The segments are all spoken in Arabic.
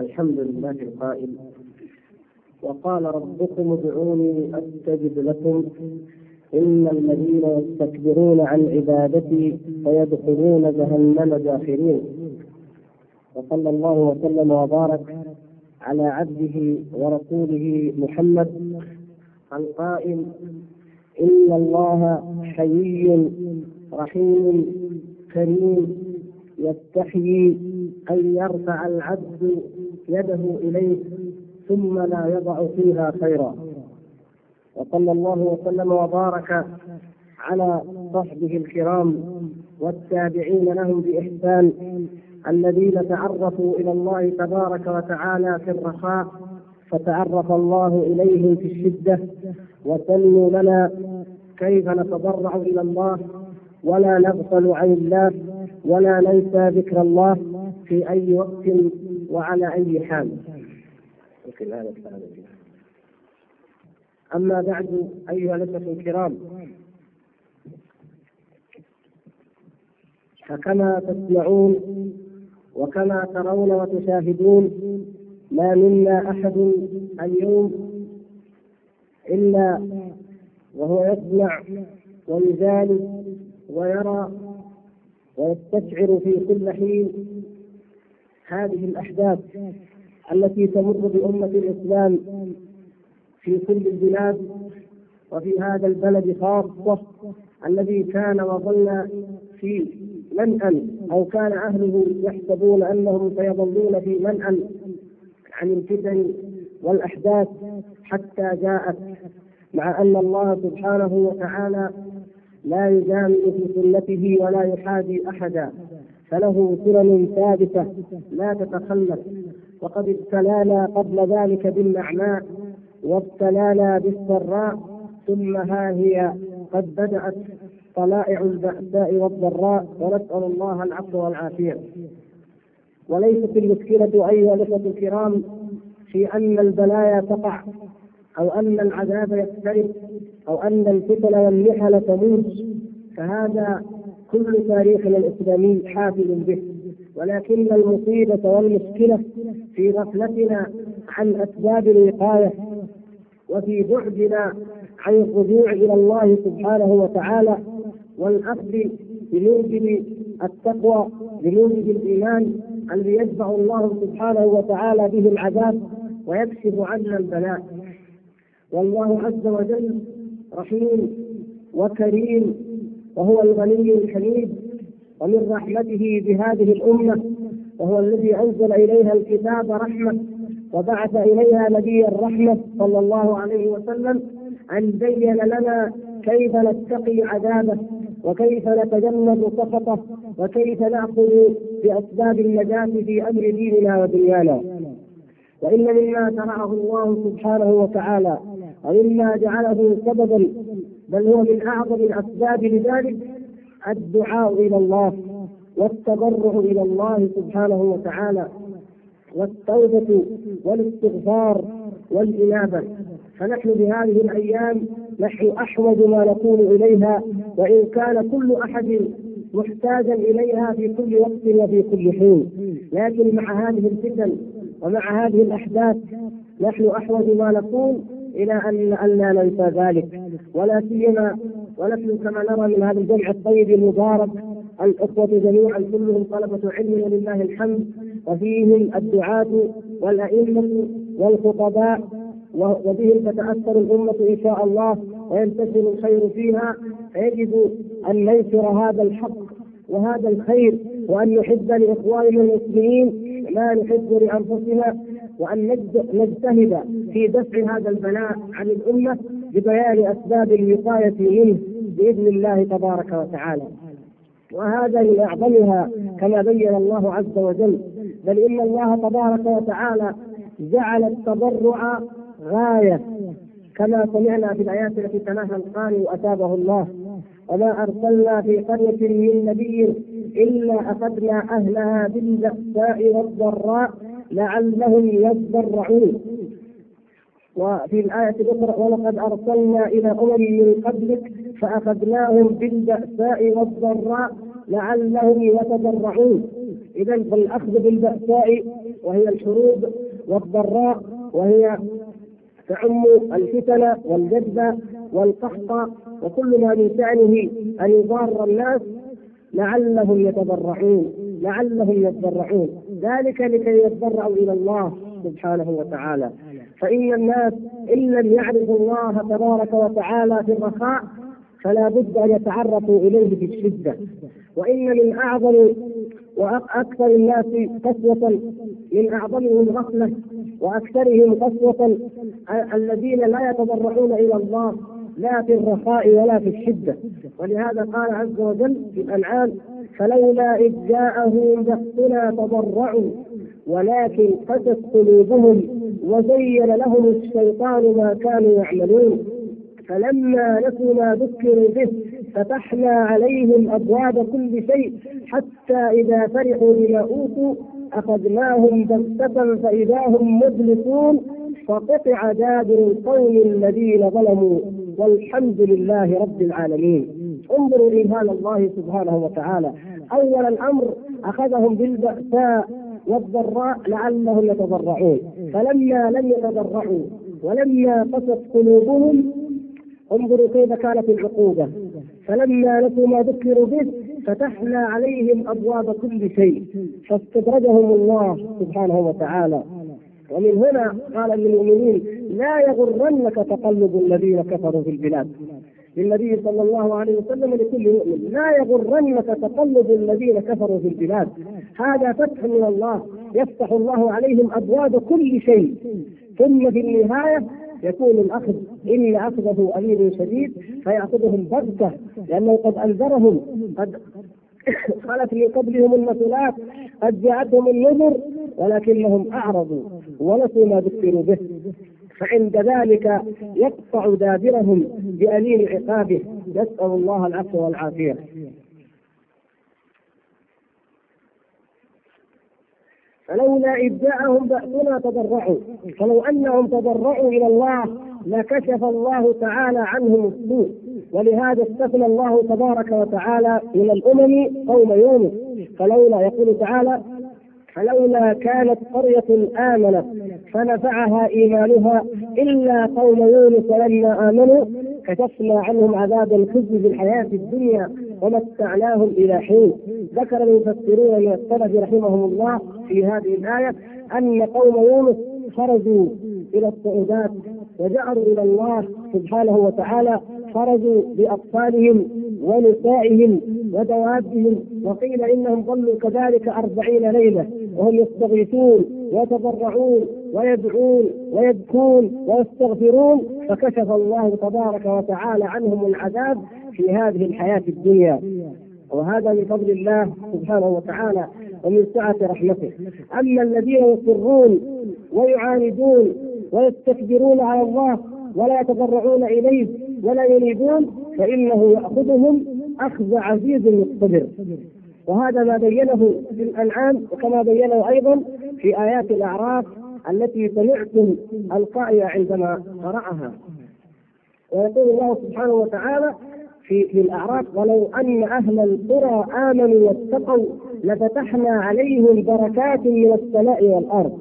الحمد لله القائل وقال ربكم ادعوني أستجب لكم. إن الذين يستكبرون عن عبادتي سيدخلون جهنم داخرين. وصلى الله وسلم وبارك على عبده ورسوله محمد القائل. إن الله حيي رحيم كريم. يستحيي أن يرفع العبد يده اليه ثم لا يضع فيها خيرا. وصلى الله وسلم وبارك على صحبه الكرام والتابعين لهم بإحسان الذين تعرفوا إلى الله تبارك وتعالى في الرخاء فتعرف الله اليهم في الشدة وسنوا لنا كيف نتضرع إلى الله ولا نغفل عن الله ولا ننسى ذكر الله في أي وقت وعلى أي حال. أما بعد أيها الأخوة الكرام فكما تسمعون وكما ترون وتشاهدون ما منا أحد اليوم إلا وهو يسمع ويجالس ويرى ويستشعر في كل حين هذه الأحداث التي تمر بأمة الإسلام في كل البلاد وفي هذا البلد خاصة الذي كان وظل في منأى أو كان أهله يحسبون أنهم سيظلون في منأى عن الفتن والأحداث حتى جاءت مع أن الله سبحانه وتعالى لا يجامل في سنته ولا يحادي أحدا. فله سنن ثابتة لا تتخلف. وقد ابتلانا قبل ذلك بالنعماء وابتلانا بالسراء ثم ها هي قد بدأت طلائع البأساء والضراء. ونسأل الله العفو والعافية. وليست المشكلة أيها الأخوة الكرام في أن البلايا تقع أو أن العذاب يقترب أو أن الفتن والمحن تموت. فهذا كل تاريخنا الإسلامي حافل به. ولكن المصيبة والمشكلة في غفلتنا عن أسباب الوقاية وفي بعدنا عن الرجوع إلى الله سبحانه وتعالى والأخذ بموجب التقوى بموجب الإيمان الذي يدفع الله سبحانه وتعالى به العذاب ويكشف عنا البلاء. والله عز وجل رحيم وكريم وهو الغني الحميد ومن رحمته بهذه الأمة وهو الذي أنزل إليها الكتاب رحمة وبعث إليها نبي الرحمة صلى الله عليه وسلم أن بين لنا كيف نتقي عذابه وكيف نتجنب سخطه وكيف نأخذ بأسباب النجاة في أمر ديننا ودنيانا. وإن مما شرعه الله سبحانه وتعالى ومما جعله سببا بل هو من أعظم الأسباب لذلك الدعاء إلى الله والتضرع إلى الله سبحانه وتعالى والتوبة والاستغفار والإنابة. فنحن بهذه الأيام نحن أحوج ما نكون إليها وإن كان كل أحد محتاجا إليها في كل وقت وفي كل حين. لكن مع هذه الفتن ومع هذه الأحداث نحن أحوج ما نكون إلى أن الا ننسى ذلك. ولا سيما ونحن كما نرى من هذا الجمع الطيب المبارك الأخوة جميعا كلهم طلبة علم ولله الحمد وفيهم الدعاة والأئمة والخطباء وبهم تتأثر الأمة إن شاء الله وينتشر الخير فيها. فيجب أن ننشر هذا الحق وهذا الخير وأن نحب لإخواننا المسلمين ما نحب لأنفسنا. وأن نجتهد في دفع هذا البلاء عن الأمة ببيان أسباب الوقاية منه بإذن الله تبارك وتعالى. وهذا من أعظمها كما بين الله عز وجل. بل إن الله تبارك وتعالى جعل التضرع غاية. كما سمعنا في الآيات التي تلاها القارئ واتابه الله. وما أرسلنا في قرية من نبي إلا أخذنا أهلها بالبأساء والضراء لعلهم يضرعون وفي الآية الأخرى ولقد أرسلنا إلى أمم من قبلك فأخذناهم بالبأساء والضراء لعلهم يتضرعون إذا فالأخذ بالبأساء وهي الحروب والضراء وهي تعم الفتن والجذب والقحط وكل ما من شأنه أن يضار الناس لعلهم يتضرعون لعلهم يتضرعون. ذلك لكي يتضرعوا إلى الله سبحانه وتعالى. فإن الناس إن لم يعرفوا الله تبارك وتعالى في الرخاء فلا بد أن يتعرفوا إليه في الشدة. وإن من أعظم وأكثر الناس قسوة من أعظمهم غفلة وأكثرهم قسوة الذين لا يتضرعون إلى الله لا في الرخاء ولا في الشدة. ولهذا قال عز وجل في الأنعام فلولا إذ جاءهم بأسنا تضرعوا ولكن قست قلوبهم وزين لهم الشيطان ما كانوا يعملون. فلما نسوا ما ذكروا به فتحنا عليهم أبواب كل شيء حتى إذا فرحوا بما أوتوا أخذناهم بغتة فإذا هم مبلسون فقطع دابر القوم الذين ظلموا. والحمد لله رب العالمين. انظروا ايمان الله سبحانه وتعالى. أول الأمر أخذهم بالبأساء والضراء لعلهم يتضرعون. فلما لم يتضرعوا ولما قست قلوبهم انظروا كيف كانت العقوبة. فلما نسوا ما ذكروا به فتحنا عليهم أبواب كل شيء. فاستدرجهم الله سبحانه وتعالى. ومن هنا قال للمؤمنين لا يغرنك تقلب الذين كفروا في البلاد. للنبي صلى الله عليه وسلم لكل مؤمن لا يغرنك تقلب الذين كفروا في البلاد. هذا فتح من الله يفتح الله عليهم أبواب كل شيء. ثم في النهاية يكون الأخذ إن أخذه امير شديد فيأخذهم بغتة لأنه قد أنذرهم قد خلت من قبلهم المثلات قد جاءتهم النذر ولكنهم أعرضوا ونسوا ما ذكروا به. فعند ذلك يقطع دابرهم بأليم عقابه. نسأل الله العفو والعافية. فلولا إذ جاءهم بأسنا تضرعوا فلو أنهم تضرعوا إلى الله لكشف الله تعالى عنهم السوء. ولهذا استثنى الله تبارك وتعالى من الأمم قوم يونس. فلولا يقول تعالى فلولا كانت قرية آمنت فنفعها إيمانها إلا قوم يونس لما آمنوا كشفنا عنهم عذاب الخزي في الحياة الدنيا ومتعناهم إلى حين. ذكر المفسرون من السلف رحمهم الله في هذه الآية أن قوم يونس خرجوا إلى الصعودات وجعلوا إلى الله سبحانه وتعالى خرجوا بأطفالهم ونسائهم ودوابهم وقيل إنهم ظلوا كذلك أربعين ليلة. وهم يستغيثون ويتضرعون ويدعون ويبكون ويستغفرون فكشف الله تبارك وتعالى عنهم العذاب في هذه الحياة الدنيا. وهذا من فضل الله سبحانه وتعالى ومن سعة رحمته. أما الذين يصرون ويعاندون ويستكبرون على الله ولا يتضرعون إليه ولا يريدون فإنه يأخذهم أخذ عزيز مقتدر. وهذا ما بينه في الأنعام وكما بينه أيضا في آيات الأعراف التي سمعتم القائل عندما قرأها. ويقول الله سبحانه وتعالى في في الأعراف ولو أن أهل القرى آمنوا واتقوا لفتحنا عليهم بركات من السماء والأرض.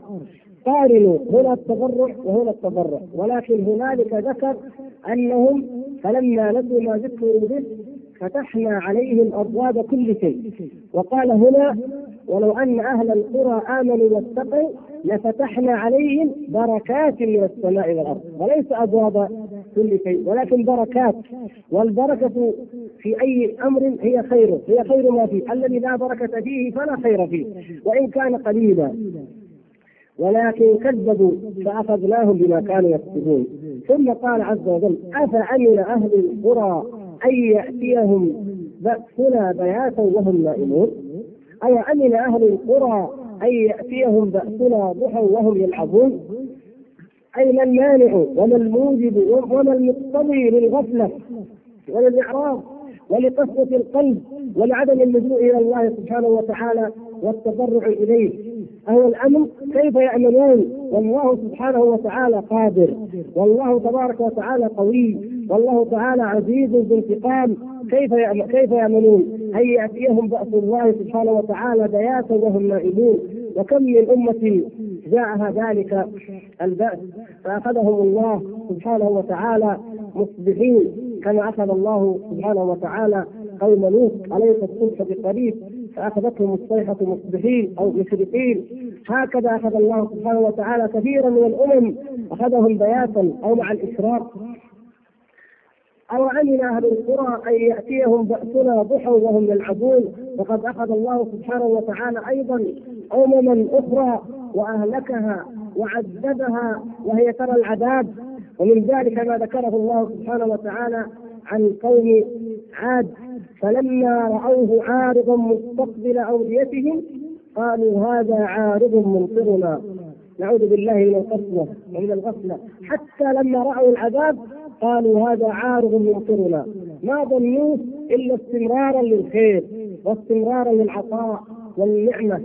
قارنوا هنا التضرع وهنا التضرع ولكن هنالك ذكر أنهم فلما نسوا ما ذكروا به فتحنا عليهم أبواب كل شيء. وقال هنا ولو أن أهل القرى آمنوا واتقوا لفتحنا عليهم بركات من السماء والأرض. وليس أبواب كل شيء ولكن بركات. والبركة في أي أمر هي خير هي خير ما فيه. الذي لا بركة فيه فلا خير فيه. وإن كان قليلا ولكن كذبوا فأخذناهم بما كانوا يكسبون. ثم قال عز وجل أفأمن أهل القرى أن يأتيهم بأسنا بياتا وهم نائمون. أي أمن أهل القرى أن يأتيهم بأسنا ضحى وهم يلعبون. أي ما المانع وما الموجب وما المقتضي للغفلة وللإعراض ولقسوة القلب ولعدم اللجوء إلى الله سبحانه وتعالى والتضرع إليه. أهو الأمن كيف يأمنون؟ والله سبحانه وتعالى قادر. والله تبارك وتعالى قوي. والله تعالى عزيز بانتقام كيف كيف يامنون ان يأتيهم بأس الله سبحانه وتعالى بياتا وهم نائمون؟ وكم من أمة جاءها ذلك البأس؟ فأخذهم الله سبحانه وتعالى مصبحين كما أخذ الله سبحانه وتعالى قوم لوط اليس الصبح بقريب فأخذتهم الصيحة مصبحين أو مشرقين. هكذا أخذ الله سبحانه وتعالى كثيرا من الأمم أخذهم بياتا أو مع الإشراق. أو أمن أهل القرى أن يأتيهم بأسنا ضحى وهم يلعبون؟ وقد أخذ الله سبحانه وتعالى أيضا أمما أخرى وأهلكها وعذبها وهي ترى العذاب. ومن ذلك ما ذكره الله سبحانه وتعالى عن قوم عاد فلما رأوه عارضا مستقبل أوديتهم قالوا هذا عارض ممطرنا نعوذ بالله من القسوة ومن الغفلة. حتى لما رأوا العذاب قالوا هذا عارض ممطرنا ما ظنوه إلا استمرارا للخير واستمرارا للعطاء والنعمة.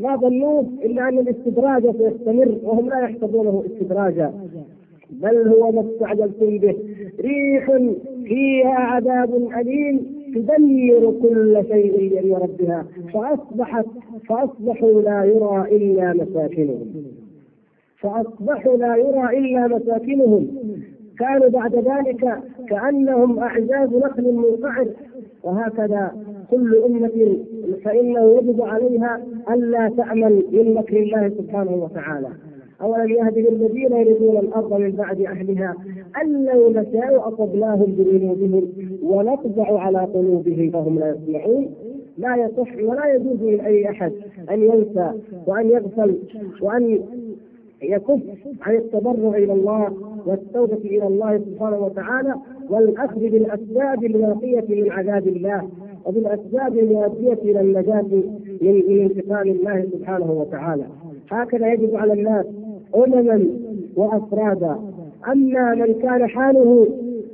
ما ظنوه إلا أن الاستدراج سيستمر وهم لا يحسبونه استدراجا. بل هو ما استعجلتم به. ريح فيها عذاب أليم تدمر كل شيء بأمر ربها. فأصبحت فأصبحوا لا يرى إلا مساكنهم. فأصبحوا لا يرى إلا مساكنهم. كانوا بعد ذلك كأنهم أعجاز نخل منقعر وهكذا كل أمة فإنه يجب عليها ألا تأمن من مكر الله سبحانه وتعالى. أولم يهد للذين يريدون الأرض من بعد أهلها أن لو نشاء أصبناهم بذنوبهم ونطبع على قلوبهم فهم لا يسمعون. لا يصح ولا يجوز لأي أحد أن ينسى وأن يغفل وأن يكف عن التضرع إلى الله والتوبة إلى الله سبحانه وتعالى والأخذ بالأسباب الواقيه من عذاب الله وبالأسباب المؤدية إلى النجاة من انتقام الله سبحانه وتعالى. هكذا يجب على الناس امما وأفرادا. أما من كان حاله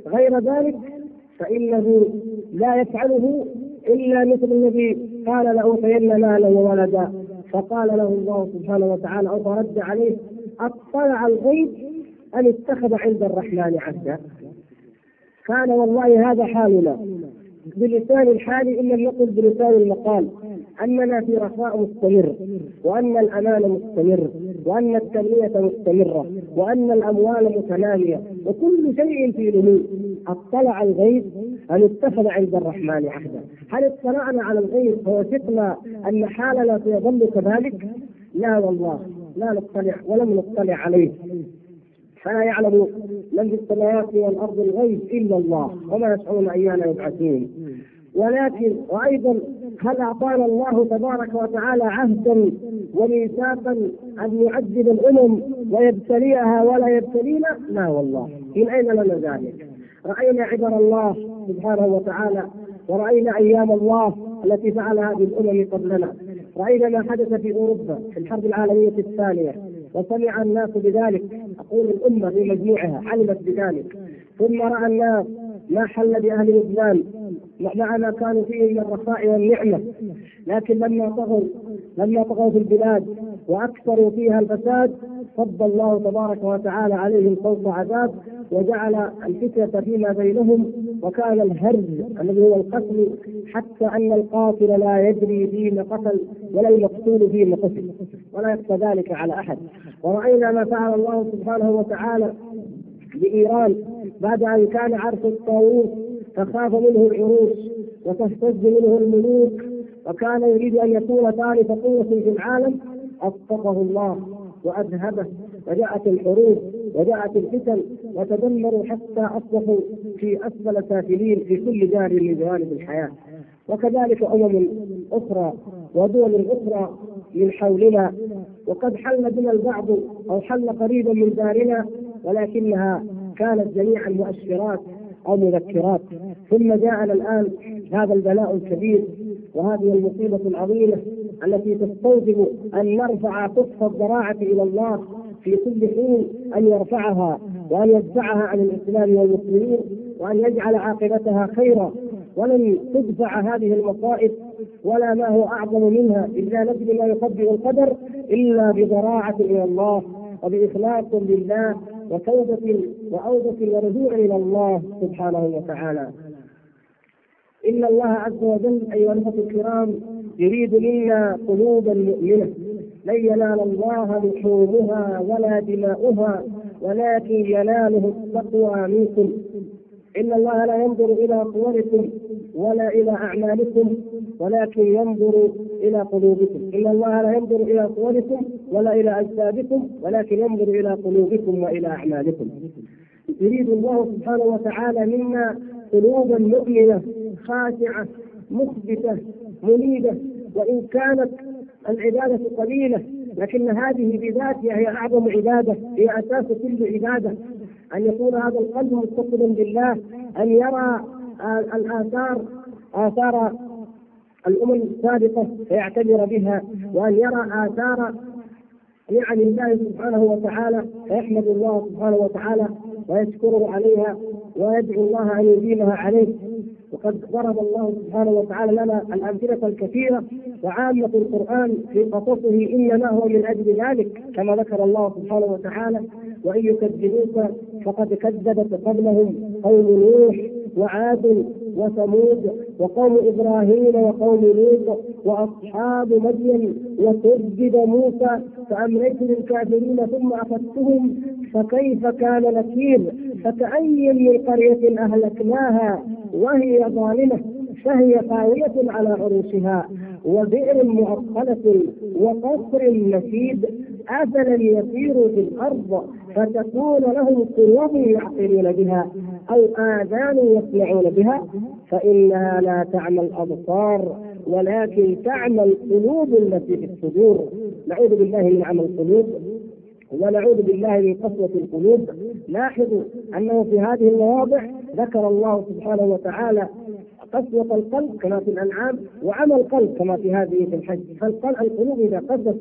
غير ذلك فإنه لا يفعله إلا مثل الذي قال لاوتين مالا وولدا فقال له الله سبحانه وتعالى أو فرد عليه اطلع الغيب أن اتخذ عند الرحمن عهدا. كان والله هذا حالنا. بلسان الحال إن لم نقل بلسان المقال. أننا في رخاء مستمر وأن الأمان مستمر وأن التنمية مستمرة وأن الأموال متناميه وكل شيء في نمو. أطلع الغيب أن اتخذ عند الرحمن عهدا. هل اطلعنا على الغيب ووثقنا أن حالنا سيظل كذلك؟ لا والله. لا نطلع ولم نطلع عليه فلا يعلم من في السماوات والأرض الغيب إلا الله وما يشعرون ايان يبعثون ولكن وأيضا هل أعطانا الله تبارك وتعالى عهدا وميثاقا أن يعذب الأمم ويبتليها ولا يبتلينا؟ لا والله من أين لنا ذلك؟ رأينا عبر الله سبحانه وتعالى ورأينا أيام الله التي فعلها بالأمم قبلنا رأينا ما حدث في أوروبا في الحرب العالمية الثانية وسمع الناس بذلك. أقول الأمة في مجموعها علمت بذلك. ثم رأى الناس ما حل بأهل لبنان مع ما كانوا فيه من الرخاء والنعمة. لكن لما طغوا لما طغوا في البلاد وأكثروا فيها الفساد صب الله تبارك وتعالى عليهم صوت عذاب وجعل الفتنة فيما بينهم وكان الهرج الذي هو القتل حتى أن القاتل لا يدري فيما قتل ولا المقتول فيما قتل ولا يخفى ذلك على أحد. ورأينا ما فعل الله سبحانه وتعالى بإيران بعد أن كان عرش الطاووس تخاف منه العروش وتهتز منه الملوك وكان يريد أن يكون ثالث قوة في العالم اسقطه الله وأذهبه. وجاءت الحروب وجاءت الفتن وتدمروا حتى أصبحوا في أسفل سافلين في كل جانب من جوانب الحياة. وكذلك أمم أخرى ودول أخرى من حولنا. وقد حل بنا البعض أو حل قريبا من دارنا ولكنها كانت جميعا مؤشرات أو مذكرات. ثم جاءنا الآن هذا البلاء الكبير وهذه المصيبة العظيمة التي تستوجب أن نرفع كف الضراعه إلى الله في كل حين أن يرفعها وأن يدفعها عن الإسلام والمسلمين وأن يجعل عاقبتها خيرا. ولن تدفع هذه المصائب ولا ما هو أعظم منها إلا نجد ما يقدر القدر إلا بضراعه إلى الله وبإخلاص لله وتوبة وأوبة ورجوع إلى الله سبحانه وتعالى. إن الله عز وجل أيها الأخوة الكرام يريد منا قلوبا مؤمنة. لن ينال الله لحومها ولا دماؤها ولكن يناله التقوى منكم. إن الله لا ينظر إلى صوركم ولا إلى أعمالكم. ولكن ينظر إلى قلوبكم. إن الله لا ينظر إلى صوركم ولا إلى أجسادكم ولكن ينظر إلى قلوبكم وإلى أعمالكم. يريد الله سبحانه وتعالى منا قلوبا مؤمنة خاشعة مخبتة منيبة. وإن كانت العبادة قليلة لكن هذه بذاتها هي أعظم عبادة هي أساس كل عبادة. أن يكون هذا القلب متصلا بالله أن يرى الآثار آثار الأمم السابقة فيعتبر بها وأن يرى آثار نعم الله سبحانه وتعالى فيحمد الله سبحانه وتعالى ويشكره عليها ويدعو الله أن يديمها عليه. وقد ضرب الله سبحانه وتعالى لنا الأمثلة الكثيرة وعامة القرآن في قصصه إنما هو من أجل ذلك كما ذكر الله سبحانه وتعالى وإن يكذبوك فقد كذبت قبلهم قوم نوح وعاد وثمود وقوم إبراهيم وقوم لوط وأصحاب مدين وكذب موسى فأمليت للكافرين ثم أخذتهم فكيف كان نكير؟ فكأي من قرية أهلكناها وهي ظالمة فهي خاوية على عروشها وبئر معطلة وقصر مشيد أفلم يسيروا في الأرض فتكون لهم قلوب يعقلون بها أو آذان يسمعون بها فإنها لا تعمى الأبصار ولكن تعمى القلوب التي في الصدور. نعوذ بالله من عمى القلوب ونعوذ بالله من قسوة القلوب. لاحظوا أنه في هذه المواضع ذكر الله سبحانه وتعالى قسوة القلب كما في الأنعام وعمى القلب كما في هذه في الحج. فالقلوب إذا قست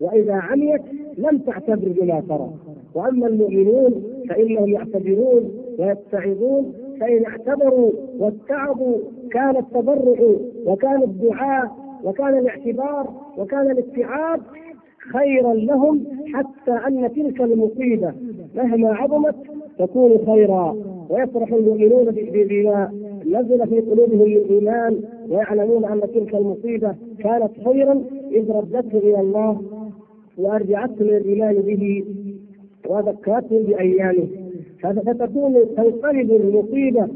وإذا عميت لم تعتبر بما ترى. وأما المؤمنون فإنهم يعتبرون ويتعظون فإن اعتبروا واتعظوا كان التضرع وكان الدعاء وكان الاعتبار وكان الاتعاب خيرا لهم حتى أن تلك المصيبة مهما عظمت تكون خيرا. ويفرح المؤمنون بما نزل في قلوبهم من إيمان ويعلمون أن تلك المصيبة كانت خيرا إذ ردته إلى الله وأرجعتهم إلى الإيمان به وذكرتهم بأيامه فتكون تنقلب المصيبة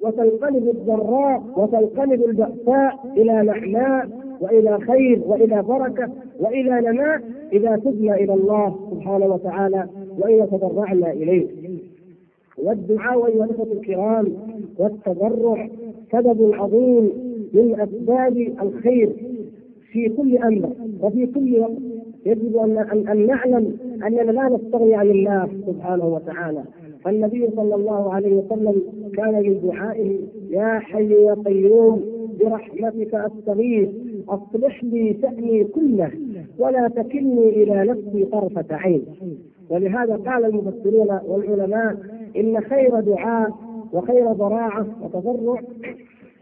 وتنقلب الضراء وتنقلب البأساء إلى نعماء وإلى خير وإلى بركة وإلى نماء إذا تبنا إلى الله سبحانه وتعالى وإذا تضرعنا إليه. والدعاء الإخوة الكرام والتضرع سبب عظيم من أسباب الخير في كل أمر وفي كل وقت يجب ان ان نعلم أننا لا نستغني عن الله سبحانه وتعالى. فالنبي صلى الله عليه وسلم كان من دعائه يا حي يا قيوم برحمتك أستغيث أصلح لي شأني كله ولا تكلني إلى نفسي طرفة عين. ولهذا قال المفسرون والعلماء إن خير دعاء وخير ضراعه وتضرع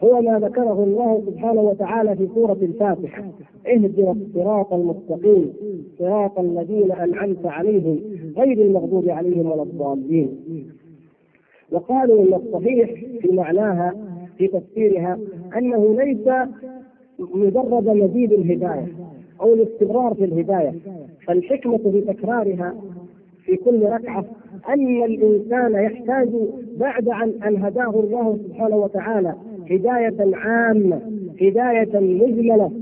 هو ما ذكره الله سبحانه وتعالى في سورة الفاتحة. اهدنا الصراط المستقيم. صراط الذين أنعمت عليهم. غير المغضوب عليهم ولا الضالين. وقالوا إن الصحيح في معناها في تفسيرها أنه ليس مجرد مزيد الهداية أو الاستمرار في الهداية فالحكمة في تكرارها في كل ركعة أن الإنسان يحتاج بعد أن أن هداه الله سبحانه وتعالى هداية عامة هداية مجملة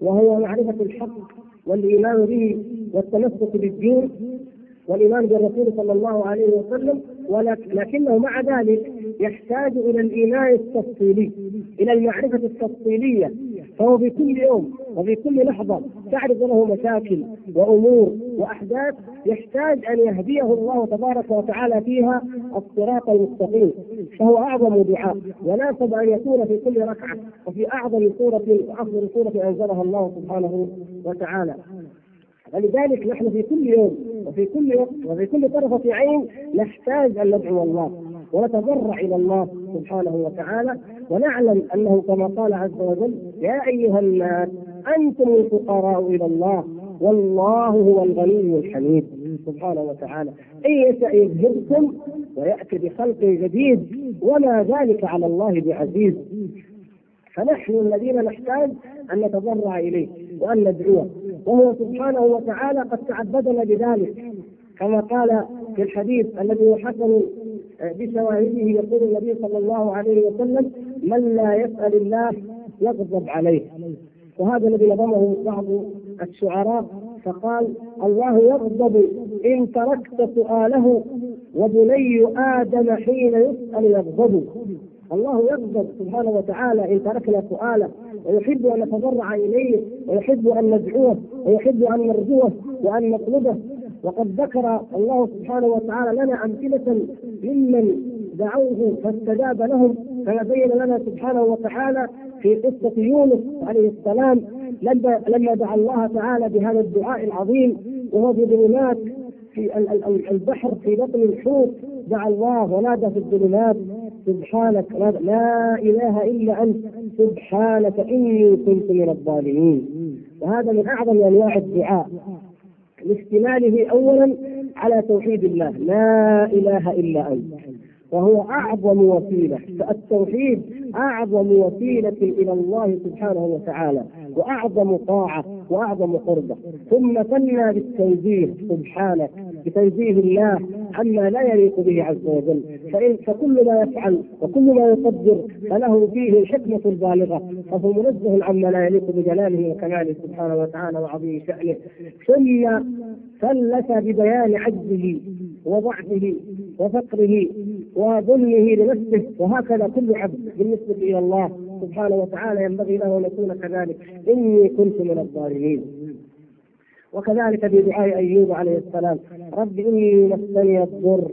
وهو معرفة الحق والإيمان به والتمسك بالدين والإيمان بالرسول صلى الله عليه وسلم ولكنه مع ذلك يحتاج إلى الايمان التفصيلي إلى المعرفة التفصيلية. فهو في كل يوم وفي كل لحظة تعرض له مشاكل وأمور وأحداث يحتاج أن يهديه الله تبارك وتعالى فيها الصراط المستقيم. فهو أعظم دعاء. وناسب أن يكون في كل ركعة وفي أعظم سورة وأفضل سورة أنزلها الله سبحانه وتعالى. ولذلك نحن في كل يوم وفي كل وقت وفي كل طرفة عين نحتاج أن ندعو الله. ونتضرع إلى الله سبحانه وتعالى ونعلم أنه كما قال عز وجل يا أيها الناس أنتم الفقراء إلى الله والله هو الغني الحميد. سبحانه وتعالى. ان يشا يذهبكم ويأتي بخلق جديد. وما ذلك على الله بعزيز. فنحن الذين نحتاج أن نتضرع إليه وأن ندعوه. وهو سبحانه وتعالى قد تعبدنا بذلك. كما قال في الحديث الذي هو حسن بشواهده يقول النبي صلى الله عليه وسلم من لا يسأل الله يغضب عليه. وهذا الذي نظمه بعض الشعراء فقال الله يغضب إن تركت سؤاله وبني آدم حين يسأل يغضب. الله يغضب سبحانه وتعالى إن تركنا سؤاله ويحب أن نتضرع إليه ويحب أن ندعوه ويحب أن نرجوه وأن نطلبه. وقد ذكر الله سبحانه وتعالى لنا أمثلة ممن دعوه فاستجاب لهم كما بين لنا سبحانه وتعالى في قصة يونس عليه السلام لما لما دعا الله تعالى بهذا الدعاء العظيم وهو في ظلمات في البحر في بطن الحوت. دعا الله ونادى في الظلمات سبحانك لا إله إلا أنت سبحانك إني كنت من الظالمين. وهذا من أعظم أنواع الدعاء. لاشتماله اولا على توحيد الله. لا إله إلا أنت. وهو أعظم وسيلة. فالتوحيد أعظم وسيلة إلى الله سبحانه وتعالى. وأعظم طاعة وأعظم قربة. ثم ثنى بالتنزيه سبحانه بتنزيه الله عما لا يليق به عز وجل. فإن فكل ما يفعل وكل ما يقدر فله فيه الحكمة البالغة فهو منزه عما لا يليق بجلاله وكماله سبحانه وتعالى وعظيم شأنه. ثم ثلث ببيان عجزه وضعفه وفقره وظلمه لنفسه وهكذا كل عبد بالنسبة إلى الله سبحانه وتعالى ينبغي له أن يكون كذلك. إني كنت من الظالمين. وكذلك في دعاء أيوب عليه السلام. رب إني مسني الضر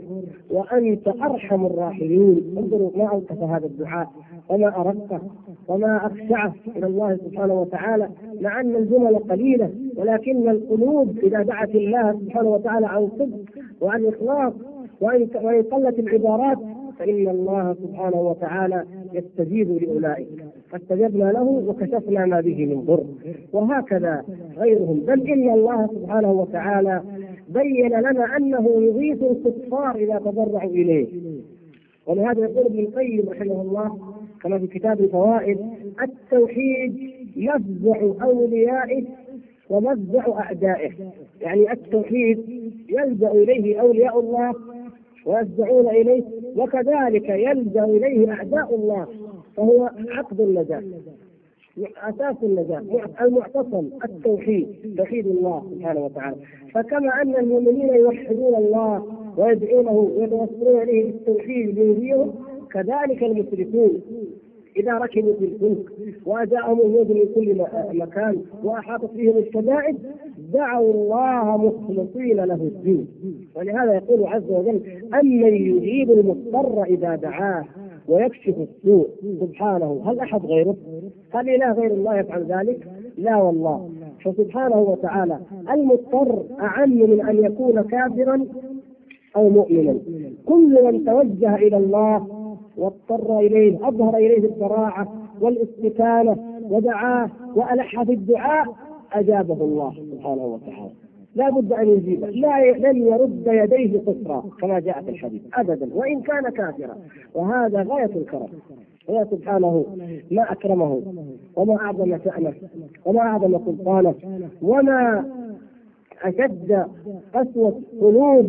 وأنت أرحم الراحمين. انظروا ما أوقف هذا الدعاء وما ارقه وما أخشعه إلى الله سبحانه وتعالى مع أن الجمل قليلة ولكن القلوب إذا دعت الله سبحانه وتعالى عن صدق وعن إخلاص وإن قلت العبارات فإن الله سبحانه وتعالى يستجيب لأولئك. فاستجبنا له وكشفنا ما به من ضر. وهكذا غيرهم. بل إن الله سبحانه وتعالى بين لنا أنه يغيث الكفار إذا تضرعوا إليه. ولهذا يقول ابن القيم رحمه الله كما في كتاب الفوائد التوحيد مفزع أوليائه ومفزع أعدائه. يعني التوحيد يلجا إليه أولياء الله ويفزعون إليه وكذلك يلجا إليه أعداء الله. فهو عقد النجاة أساس النجاه المعتصم التوحيد توحيد الله سبحانه وتعالى. فكما أن المؤمنين يوحدون الله ويدعونه ويتوسلون إليه بالتوحيد ليهديهم كذلك المشركون. إذا ركبوا في الفلك وجاءهم الوجود من كل مكان وأحاطت بهم الشدائد دعوا الله مخلصين له الدين. ولهذا يقول عز وجل أمن يجيب المضطر إذا دعاه. ويكشف السوء سبحانه هل أحد غيره؟ هل اله غير الله يفعل ذلك؟ لا والله فسبحانه وتعالى المضطر أعم من أن يكون كافرا أو مؤمنا كل من توجه إلى الله واضطر إليه أظهر إليه الضراعه والاستكانة ودعاه وألح في الدعاء أجابه الله سبحانه وتعالى لا بد أن يجيب. لا لن يرد يديه قصرا كما جاء في الحديث. ابدا. وإن كان كافرا. وهذا غاية الكرم. هو سبحانه ما أكرمه وما أعظم شأنه وما أعظم سلطانه وما أشد قسوة قلوب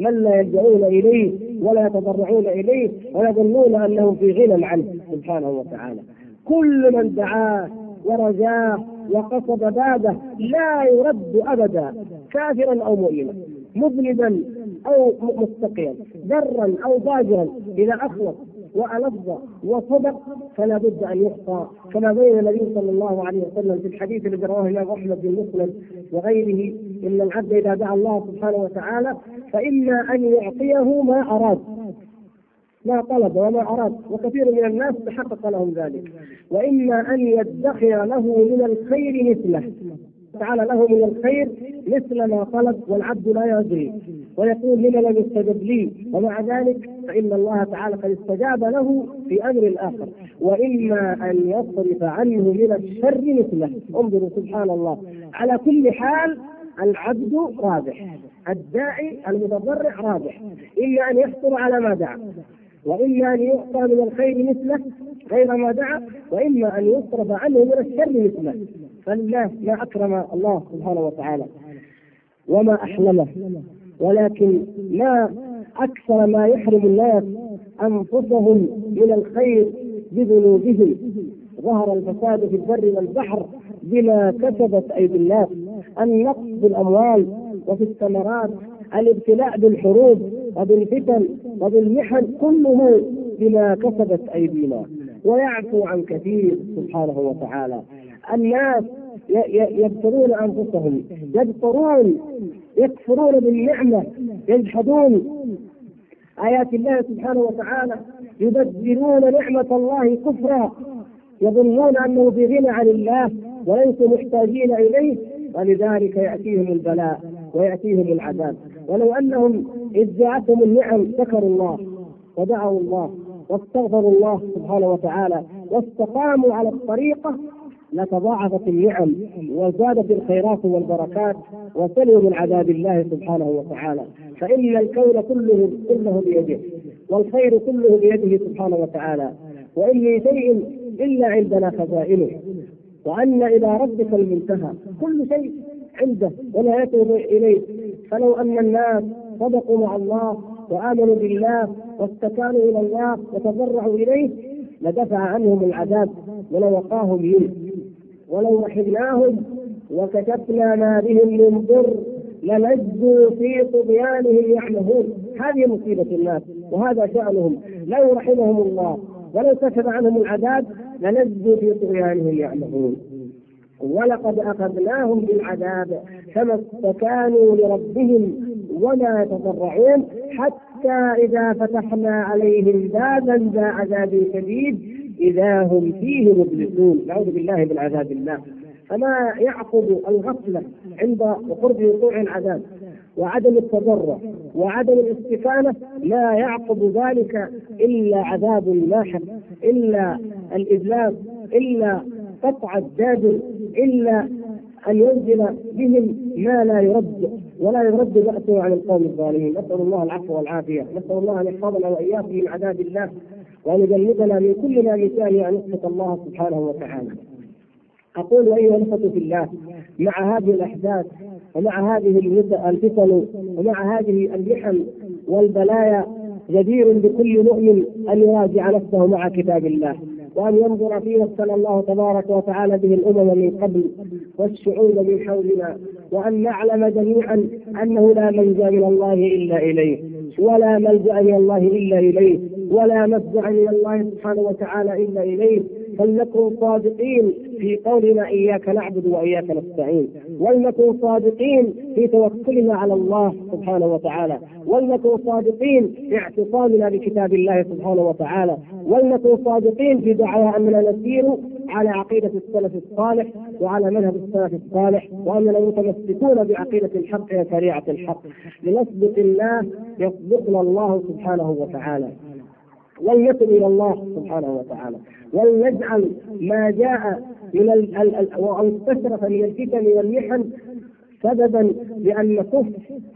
من لا يلجؤون إليه ولا يتضرعون إليه ويظنون انهم في غنى عنه سبحانه وتعالى. كل من دعاه ورجاه وقصد بابه لا يرد أبدا كافرا أو مؤمنا مذنبا أو مستقيا برا أو فاجرا إذا أخلص والظ وصدق فلا بد أن يحصى كما بين النبي صلى الله عليه وسلم في الحديث الذي رواه الإمام أحمد بن مسلم وغيره إن العبد إذا دعا الله سبحانه وتعالى فإما أن يعطيه ما أراد. ما طلب وما أراد وكثير من الناس تحقق لهم ذلك. وإما أن يدخر له من الخير مثله. تعالى له من الخير مثل ما طلب والعبد لا يدري. ويقول لما لم يستجب لي؟ ومع ذلك فإن الله تعالى قد استجاب له في أمر آخر وإما أن يصرف عنه من الشر مثله. انظروا سبحان الله. على كل حال العبد رابح الداعي المتضرع رابح إما أن يحصل على ما دعا. وإما أن يعطى من الخير مثله غير ما دعا وإما أن يصرف عنه من الشر مثله. فلله ما أكرم الله سبحانه وتعالى وما أحلمه. ولكن ما أكثر ما يحرم الناس أنفسهم من الخير بذنوبهم. ظهر الفساد في البر والبحر بما كسبت أيدي الناس. النقص بالأموال وفي الثمرات الابتلاء بالحروب وبالفتن وبالمحن كله بما كسبت أيدينا. ويعفو عن كثير سبحانه وتعالى. الناس يبتلون أنفسهم يبصرون يكفرون بالنعمة يجحدون. آيات الله سبحانه وتعالى يبدلون نعمة الله كفرا يظنون أنه بغنى عن الله وليسوا محتاجين إليه ولذلك يأتيهم البلاء ويأتيهم العذاب. ولو أنهم إذ جاءتهم النعم شكروا الله ودعوا الله واستغفروا الله سبحانه وتعالى واستقاموا على الطريقة لتضاعفت النعم وزادت الخيرات والبركات وسلموا من عذاب الله سبحانه وتعالى. فإن الكون كله كله بيده والخير كله بيده سبحانه وتعالى. من شيء إلا عندنا خزائنه. وأن إلى ربك المنتهى. كل شيء عنده ولا يتوب إليه. فلو أن الناس صدقوا مع الله وآمنوا بالله واستكانوا إلى الله وتضرعوا إليه لدفع عنهم العذاب ولوقاهم منه. ولو رحمناهم وكشفنا ما بهم من ضر للجوا في طغيانهم يعمهون. هذه مصيبة الناس وهذا شأنهم. لو رحمهم الله ولو كشف عنهم العذاب للجوا في طغيانهم يعمهون. ولقد أخذناهم بالعذاب فما استكانوا لربهم ولا يتضرعون حتى إذا فتحنا عليهم بابا ذا عذاب شديد إذا هم فيه مبلسون. نعوذ بالله من عذاب الله فما يعقب الغفلة عند قرب وقوع العذاب وعدم التضرع وعدم الاستكانة لا يعقب ذلك إلا عذاب لاحق إلا الإذلال إلا قطع الدابر إلا أن ينزل بهم ما لا يرد ولا يرد بأسه عن القوم الظالمين. نسأل الله العفو والعافية. نسأل الله أن يحفظنا وإياكم من عذاب الله وأن يجنبنا من كل ما مثال أن يسقط الله سبحانه وتعالى. أقول أيها الأخوة في الله مع هذه الأحداث ومع هذه الفتن ومع هذه المحن والبلايا جدير بكل مؤمن أن يراجع نفسه مع كتاب الله. وأن ينظر فيما ابتلى الله تبارك وتعالى به الأمم من قبل والشعوب من حولنا وأن نعلم جميعا أنه لا ملجأ من الله إلا إليه ولا ملجأ من الله إلا إليه ولا مفزع من الله سبحانه وتعالى إلا إليه فلنكن صادقين في قولنا إياك نعبد وإياك نستعين؟ ولنكن صادقين في توكلنا على الله سبحانه وتعالى؟ ولنكن صادقين في اعتصامنا بكتاب الله سبحانه وتعالى؟ ولنكن صادقين في دعوى أننا نسير على عقيدة السلف الصالح وعلى مذهب السلف الصالح وأننا متمسكون بعقيدة الحق وشريعة الحق؟ لنسبق الله يسبقنا الله سبحانه وتعالى. ولنتب إلى الله سبحانه وتعالى. ولنجعل ما جاء من وأن تشرف من الفتن والمحن سببا لأن نكف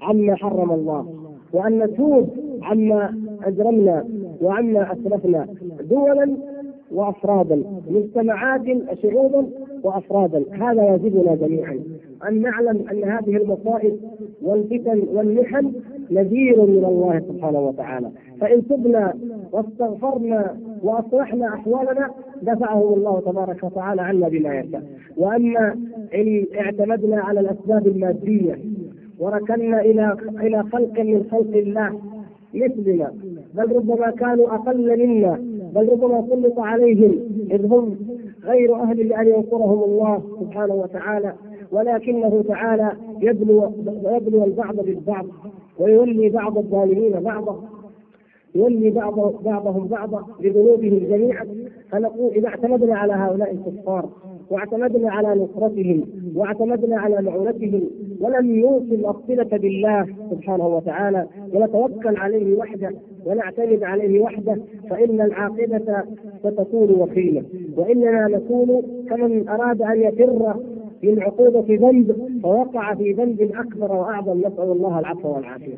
عما حرم الله وأن نتوب عما أجرمنا وعما اسلفنا دولا وافرادا مجتمعات شعوبا وأفرادا. هذا يجبنا جميعا. أن نعلم أن هذه المصائب والفتن والمحن نذير من الله سبحانه وتعالى. فإن تبنا واستغفرنا وأصلحنا أحوالنا دفعه الله تبارك وتعالى عنا بما يشاء. وأما إن اعتمدنا على الأسباب المادية وركنا إلى إلى خلق من خلق الله مثلنا بل ربما كانوا أقل منا بل ربما سلط عليهم إذ هم غير أهل لأن ينصرهم الله سبحانه وتعالى. ولكنه تعالى يبلو يبلو البعض بالبعض ويولي بعض الظالمين بعضا. يولي بعض بعضهم بعضا بذنوبهم جميعا. فنقول إذا اعتمدنا على هؤلاء الكفار واعتمدنا على نصرتهم واعتمدنا على معونتهم ولم يوصل الصله بالله سبحانه وتعالى ونتوكل عليه وحده ونعتمد عليه وحده فإن العاقبة ستكون وخيمه وإننا نكون كمن أراد أن يفر من عقوبة ذنب فوقع في ذنب أكبر وأعظم. نسأل الله العفو والعافية.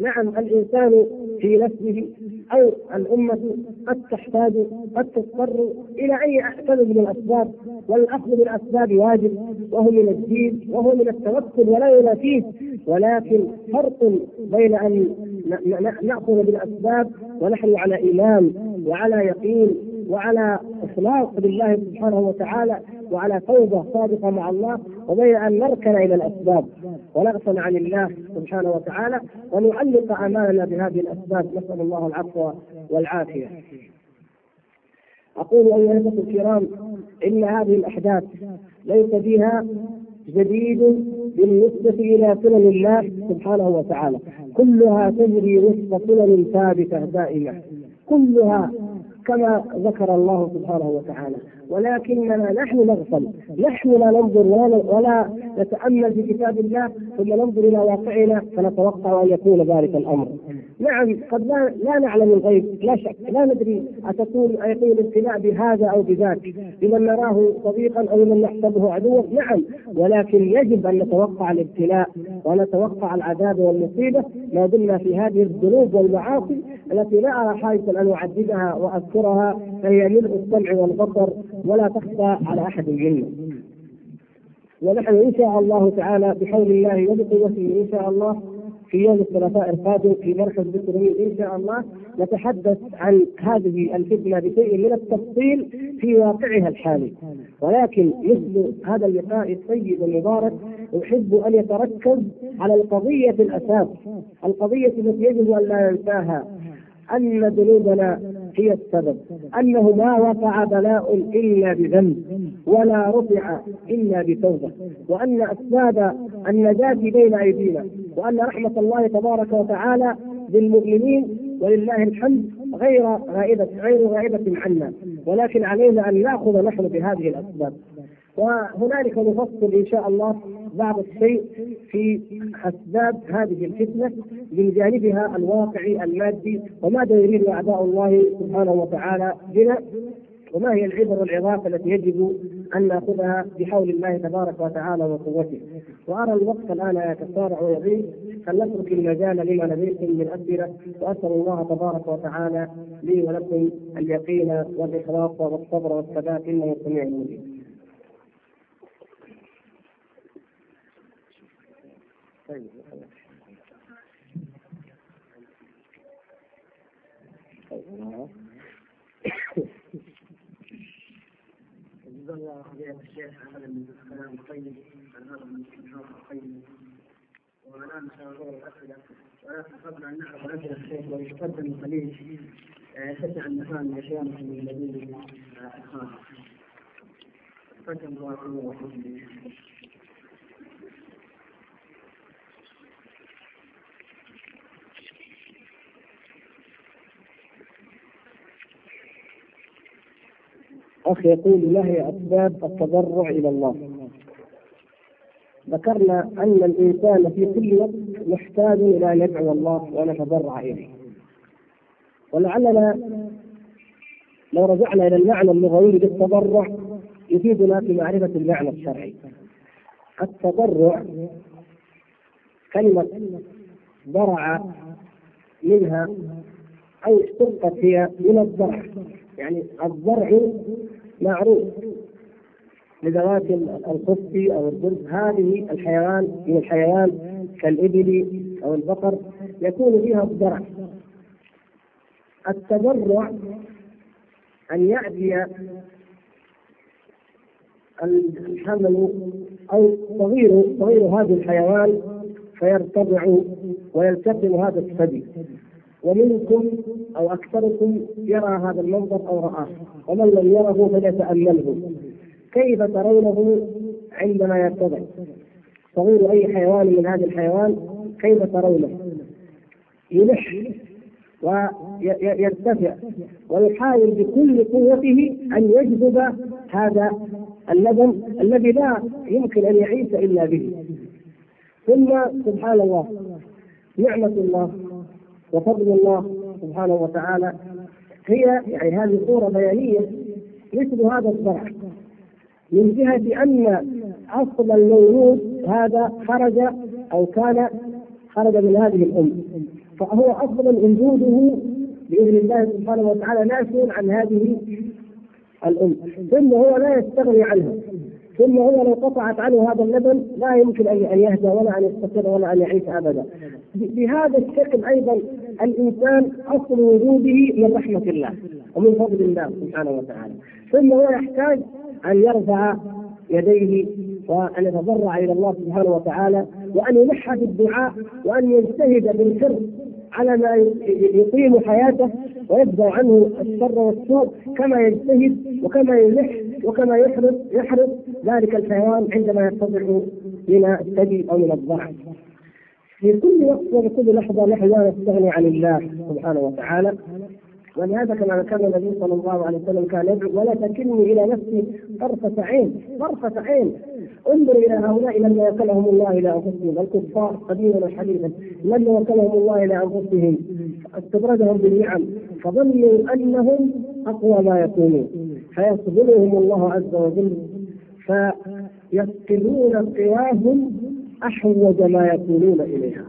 نعم الإنسان في نفسه أو الأمة قد تحتاج قد تضطر إلى ان يعتمد من الأسباب والأخذ بالأسباب واجب وهو من الدين وهو من التوكل ولا ينافيه. ولكن فرق بين أن نأخذ بالأسباب ونحن على إيمان وعلى يقين. وعلى إخلاص بالله سبحانه وتعالى وعلى توبة صادقة مع الله وبين أن نركن إلى الأسباب. ونغفل عن الله سبحانه وتعالى ونعلق اعمالنا بهذه الأسباب. نسأل الله العفو والعافية. أقول أيها الأخوة الكرام إن هذه الأحداث ليس فيها جديد بالنسبة إلى سنن الله سبحانه وتعالى. كلها تجري وفق سنن ثابتة دائمة. كلها كما ذكر الله سبحانه وتعالى. ولكننا نحن نغفل. نحن لا ننظر ولا, ولا نتأمل في كتاب الله ثم ننظر إلى واقعنا فنتوقع أن يكون ذلك الأمر. نعم قد لا, لا نعلم الغيب لا شك لا ندري أتكون أيكون الابتلاء بهذا أو بذاك بمن نراه صديقا أو من نحسبه عدوا نعم. ولكن يجب أن نتوقع الابتلاء ونتوقع العذاب والمصيبة ما دمنا في هذه الذنوب والمعاصي التي لا أرى حاجة أن أعددها وأذكرها فهي ملء السمع والبصر ولا تخفى على أحد منا ونحن إن شاء الله تعالى بحول الله وبقوته إن شاء الله في يوم الثلاثاء القادم في مركز ذكر إن شاء الله نتحدث عن هذه الفتنة بشيء من التفصيل في واقعها الحالي. ولكن مثل هذا اللقاء الطيب المبارك أحب أن يتركز على القضية الأساس القضية التي يجب أن لا ننساها أن ذنوبنا هي السبب أنه ما وقع بلاء إلا بذنب ولا رفع إلا بتوبة وأن أسباب النجاة بين أيدينا وأن رحمة الله تبارك وتعالى بالمؤمنين ولله الحمد غير غائبة غير غائبة عنا ولكن علينا أن نأخذ نحن بهذه الأسباب. وهنالك نفصل إن شاء الله بعض الشيء في أسباب هذه الفتنة من جانبها الواقعي المادي وماذا يريد أعداء الله سبحانه وتعالى بنا وما هي العبر والعظات التي يجب أن نأخذها بحول الله تبارك وتعالى وقوته. وأرى الوقت الآن يتسارع ويضيق فلنترك المجال لما لديكم من أسئلة وأسأل الله تبارك وتعالى لي ولكم اليقين والإخلاص والصبر والثبات إنه سميع مجيب طيب جزا الله فضيلة الشيخ هذا الكلام الطيب عن هذا الانتهاء الطيب والان سننظر الاسئله قبل ان نعرض اسئله الشيخ ويتقدم قليل يتسع المكان لشيخنا من الذين الخارج. تقدم الله أخ يقول ما هي أسباب التضرع إلى الله؟ ذكرنا أن الإنسان في كل وقت محتاج إلى أن يدعو الله ونتضرع إليه. ولعلنا لو رجعنا إلى المعنى اللغوي للتضرع يفيدنا في معرفة المعنى الشرعي. التضرع كلمة ضرع منها أو اشتقت هي من الضرع. يعني الضرع معروف لذوات الخف أو الدرس هذه الحيوان من الحيوان كالإبل أو البقر يكون فيها الضرع. التضرع أن يأتي الحمل أو صغير صغير هذا الحيوان فيرتضع ويلتقم هذا الثدي. ومنكم أو أكثركم يرى هذا المنظر أو رآه. ومن لم يره فليتأمله. كيف ترونه عندما يرتضع صغير أي حيوان من هذا الحيوان؟ كيف ترونه؟ يلح ويرتفع ويحاول بكل قوته أن يجذب هذا اللبن الذي لا يمكن أن يعيش إلا به. ثم سبحان الله نعمة الله وفضل الله سبحانه وتعالى. هي يعني هذه صورة بيانية مثل هذا الزرع من جهة أن أصل المولود هذا خرج أو كان خرج من هذه الأم. فهو أصلا وجوده بإذن الله سبحانه وتعالى ناشئ عن هذه الأم ثم هو لا يستغني عنها. ثم هو لو قطعت عنه هذا اللبن لا يمكن ان يهدى ولا أن يستقر ولا أن يعيش ابدا. بهذا الشكل أيضا الإنسان أصل وجوده من رحمة الله ومن فضل الله سبحانه وتعالى. ثم هو يحتاج أن يرفع يديه وأن يتضرع إلى الله سبحانه وتعالى وأن يلح بالدعاء وأن يجتهد بالحرص على ما يقيم حياته ويدفع عنه الشر والسوء كما يجتهد وكما يلح وكما يحرص يحرص ذلك الحيوان عندما يرتفع من الثدي أو من الضعف. في كل وقت وفي كل لحظة نحن لا نستغني عن الله سبحانه وتعالى. ولهذا كما كان النبي صلى الله عليه وسلم كان يدعو ولا تكلني إلى نفسي طرفة عين طرفة عين. انظر إلى هؤلاء لما وكلهم الله إلى أنفسهم الكفار قديما وحديثا. لما وكلهم الله إلى أنفسهم استدرجهم بالنعم فظنوا أنهم أقوى ما يكونون فيصبرهم الله عز وجل فيفقدون قواهم أحوج ما يكونون إليها.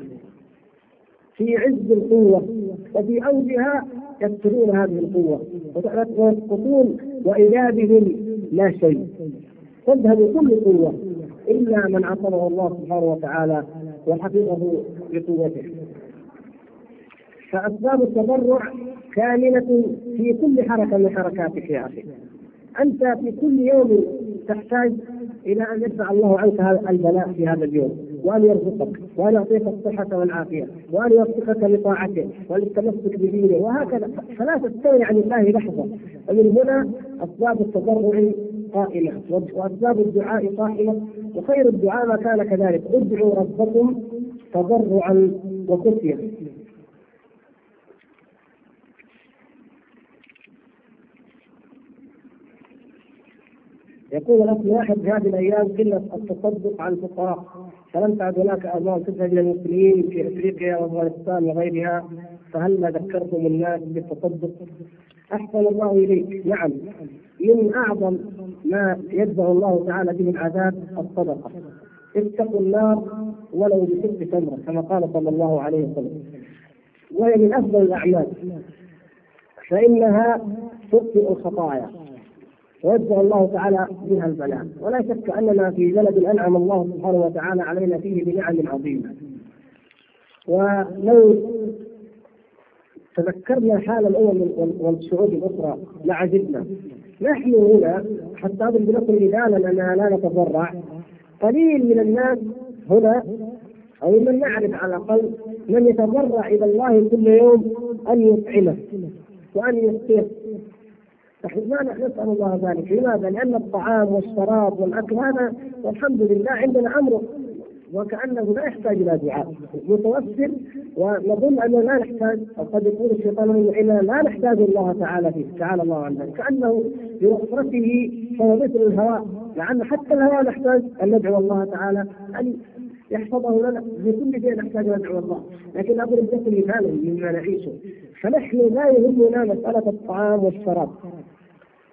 في عز القوة وفي أوجها يكسرون هذه القوة. ويسقطون واذا بهم لا شيء. تذهب كل قوة إلا من عصمه الله سبحانه وتعالى وحفظه بقوته. فأسباب التضرع كامنه في كل حركة من حركاتك يا أخي. أنت في كل يوم تحتاج إلى أن يدفع الله عنك البلاء في هذا اليوم وأن يرزقك وأن يعطيك الصحة والعافية وأن يوفقك لطاعته وللتمسك بدينه وهكذا. فلا تستغني عن الله لحظة. ومن هنا أسباب التضرع قائمة وأسباب الدعاء قائمة وخير الدعاء ما كان كذلك. ادعوا ربكم تضرعا وخفية. يقول الاخ واحد في هذه الأيام قلة التصدق على الفقراء فلم تعد هناك اموال تذهب إلى المسلمين في إفريقيا وأفغانستان وغيرها فهل ذكرتم الناس بالتصدق؟ أحسن الله إليك. نعم. من أعظم ما يدفع الله تعالى به العذاب الصدقة. اتقوا النار ولو بست تمرة كما قال صلى الله عليه وسلم. وهي من أفضل الأعمال. فإنها تبطئ الخطايا. ويدفع الله تعالى بها البلاء. ولا شك أننا في بلد أنعم الله سبحانه وتعالى علينا فيه بنعم عظيمة. ولو تذكرنا حال الأمم والشعوب الأخرى لعجبنا نحن هنا حتى اضرب لكم مثالا أننا لا نتضرع. قليل من الناس هنا أو من نعرف على الأقل من يتضرع إلى الله كل يوم أن يطعمه وأن يسقيه. ما نسأل الله ذلك، لماذا؟ لأن الطعام والشراب والأكل هذا والحمد لله عندنا أمر وكأنه لا يحتاج إلى دعاء. متوفر ونظن أنه لا نحتاج. أو قد يقول الشيطان اننا لا نحتاج الله تعالى فيه. تعالى الله عن ذلك كأنه بوفرته فهو مثل الهواء. لأن حتى الهواء نحتاج أن ندعو الله تعالى أن يحفظه لنا. في كل شيء نحتاج أن ندعو الله. لكن اضرب لكم مثالا مما نعيشه. فنحن لا يهمنا مسألة الطعام والشراب.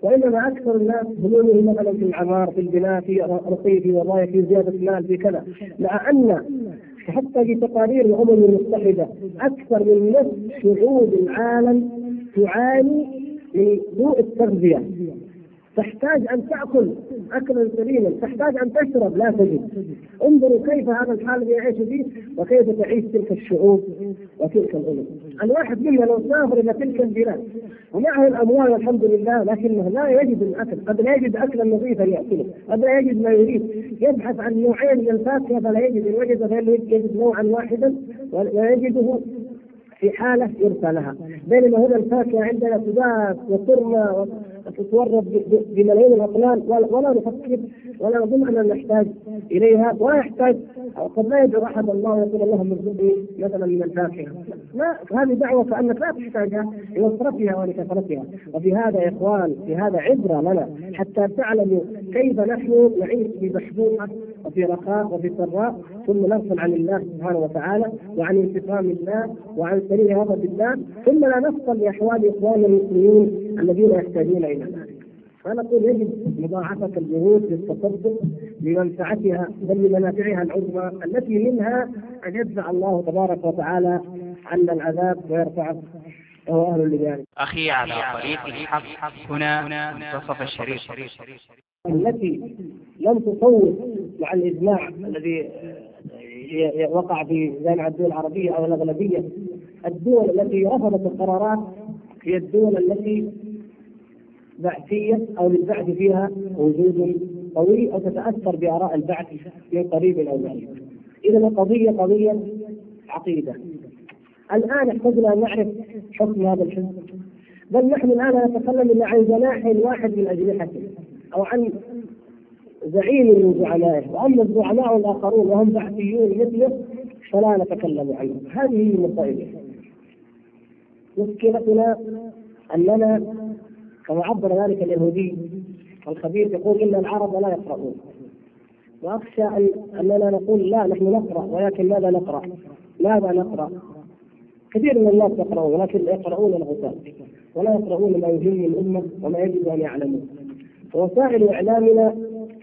وإنما أكثر الناس همومهم مثلا في العمار في البناء في رقي في وظائف في زيادة المال في كذا. مع ان حتى في تقارير الأمم المتحدة أكثر من نصف شعوب العالم تعاني من سوء التغذية. تحتاج أن تأكل اكلا سليما، تحتاج أن تشرب لا تجد. انظروا كيف هذا الحال الذي يعيش فيه وكيف تعيش تلك الشعوب وتلك الأمم. الواحد منا لو سافر إلى تلك البلاد ومعه الأموال والحمد لله لكنه لا يجد الأكل، قد لا يجد اكلا نظيفا يأكله، قد لا يجد ما يريد، يبحث عن نوعين من الفاكهة فلا يجد، إن وجد فيجد نوعا واحدا؟ ويجده في حالة يرثى لها، بينما هنا الفاكهة عندنا تباس وترمى تتورط بملايين الاطنان ولا نفكر ولا نظن أننا نحتاج إليها ولا يحتاج. قد لا يدعو أحد الله ويقول اللهم ارزقني مثلا من الفاكهة. لا هذه دعوة كانك لا تحتاجها لوفرتها ولكثرتها وفي هذا يا إخوان في هذا عبرة لنا حتى تعلموا كيف نحن نعيش في بحبوحه وفي رخاء وفي سراء ثم نغفل عن الله سبحانه وتعالى وعن انتقام الله وعن سبيل غضب الله. ثم لا نفصل لاحوال اخواننا المسلمين الذين يحتاجون ذلك. فنقول يجب مضاعفة الجهود في التصدق لمنفعتها بل لمنافعها العظمى التي منها أن يدفع الله تبارك وتعالى عنا العذاب ويرفعه. وهو أهل لذلك. أخي على طريق الحق. هنا منتصف الشريف. التي لم تصوت مع الإجماع الذي وقع في جامعة الدول العربية أو الأغلبية. الدول التي رفضت القرارات هي الدول التي بعثية أو للبعث فيها وجود قوي أو تتأثر بآراء البعث من قريب أو بعيد. إذا القضية قضية عقيدة. الآن احتجنا أن نعرف حكم هذا الحزب بل نحن الآن نتكلم إلا عن جناح واحد من أجنحته أو عن زعيم من زعمائه وأما الزعماء الآخرون وهم بعثيون مثله فلا نتكلم عنهم هذه هي المصائب مشكلتنا أننا كما عبر ذلك اليهودي الخبير يقول إن العرب لا يقرؤون وأخشى ان أننا نقول لا نحن نقرأ ولكن ماذا نقرأ؟ ماذا نقرأ؟ كثير من الناس يقرؤون ولكن يقرؤون الغثاء ولا يقرؤون ما يهم الأمة وما يجب أن يعلموا وسائل إعلامنا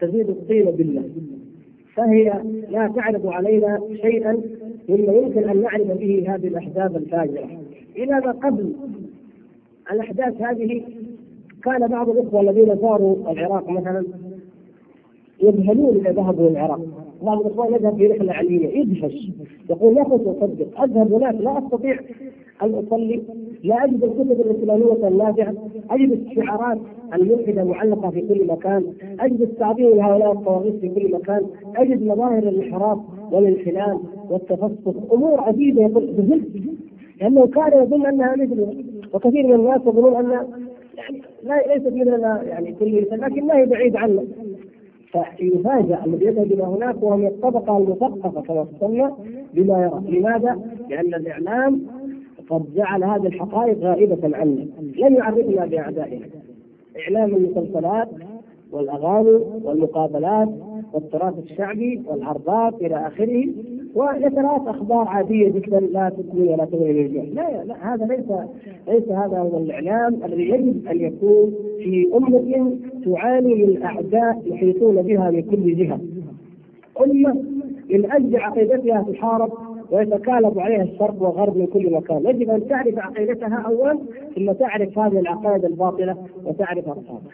تزيد الطين بالله فهي لا تعرض علينا شيئا مما يمكن أن نعرف به هذه الاحداث الفاجرة إلى ما قبل الأحداث هذه كان بعض الإخوة الذين زاروا العراق مثلا يذهلون اذا ذهبوا العراق. بعض الاخوان يذهب في رحلة علمية يدهش. يقول لا كنت أصدق أذهب هناك لا أستطيع أن أصلي لا أجد الكتب الإسلامية النافعة أجد الشعارات الملحدة معلقة في كل مكان أجد التعظيم لهؤلاء الطواغيت في كل مكان أجد مظاهر الانحراف والانحلال والتفسق. أمور عديده يقول بذلت لأنه كان يظن أنها مثله وكثير من الناس يظنون أن يعني لا ليست مثلنا يعني كل لكن ما هي بعيد عنا فيفاجأ الذي يذهب إلى هناك وهو من الطبقة المثقفة كما تسمى بما يرى، لماذا؟ لأن الإعلام قد جعل هذه الحقائق غائبة عنا، لم يعرفنا بأعدائنا. إعلام المسلسلات والأغاني والمقابلات والتراث الشعبي والعرضات إلى آخره ويتراث أخبار عادية جدا لا تثني ولا تغني للجهل، لا لا هذا ليس ليس هذا هو الإعلام الذي يجب أن يكون في أمة تعاني من أعداء يحيطون بها من كل جهة. أمة من أجل عقيدتها تحارب ويتكالب عليها الشرق والغرب من كل مكان، يجب أن تعرف عقيدتها اولا ثم تعرف هذه العقائد الباطلة وتعرف اصحابها.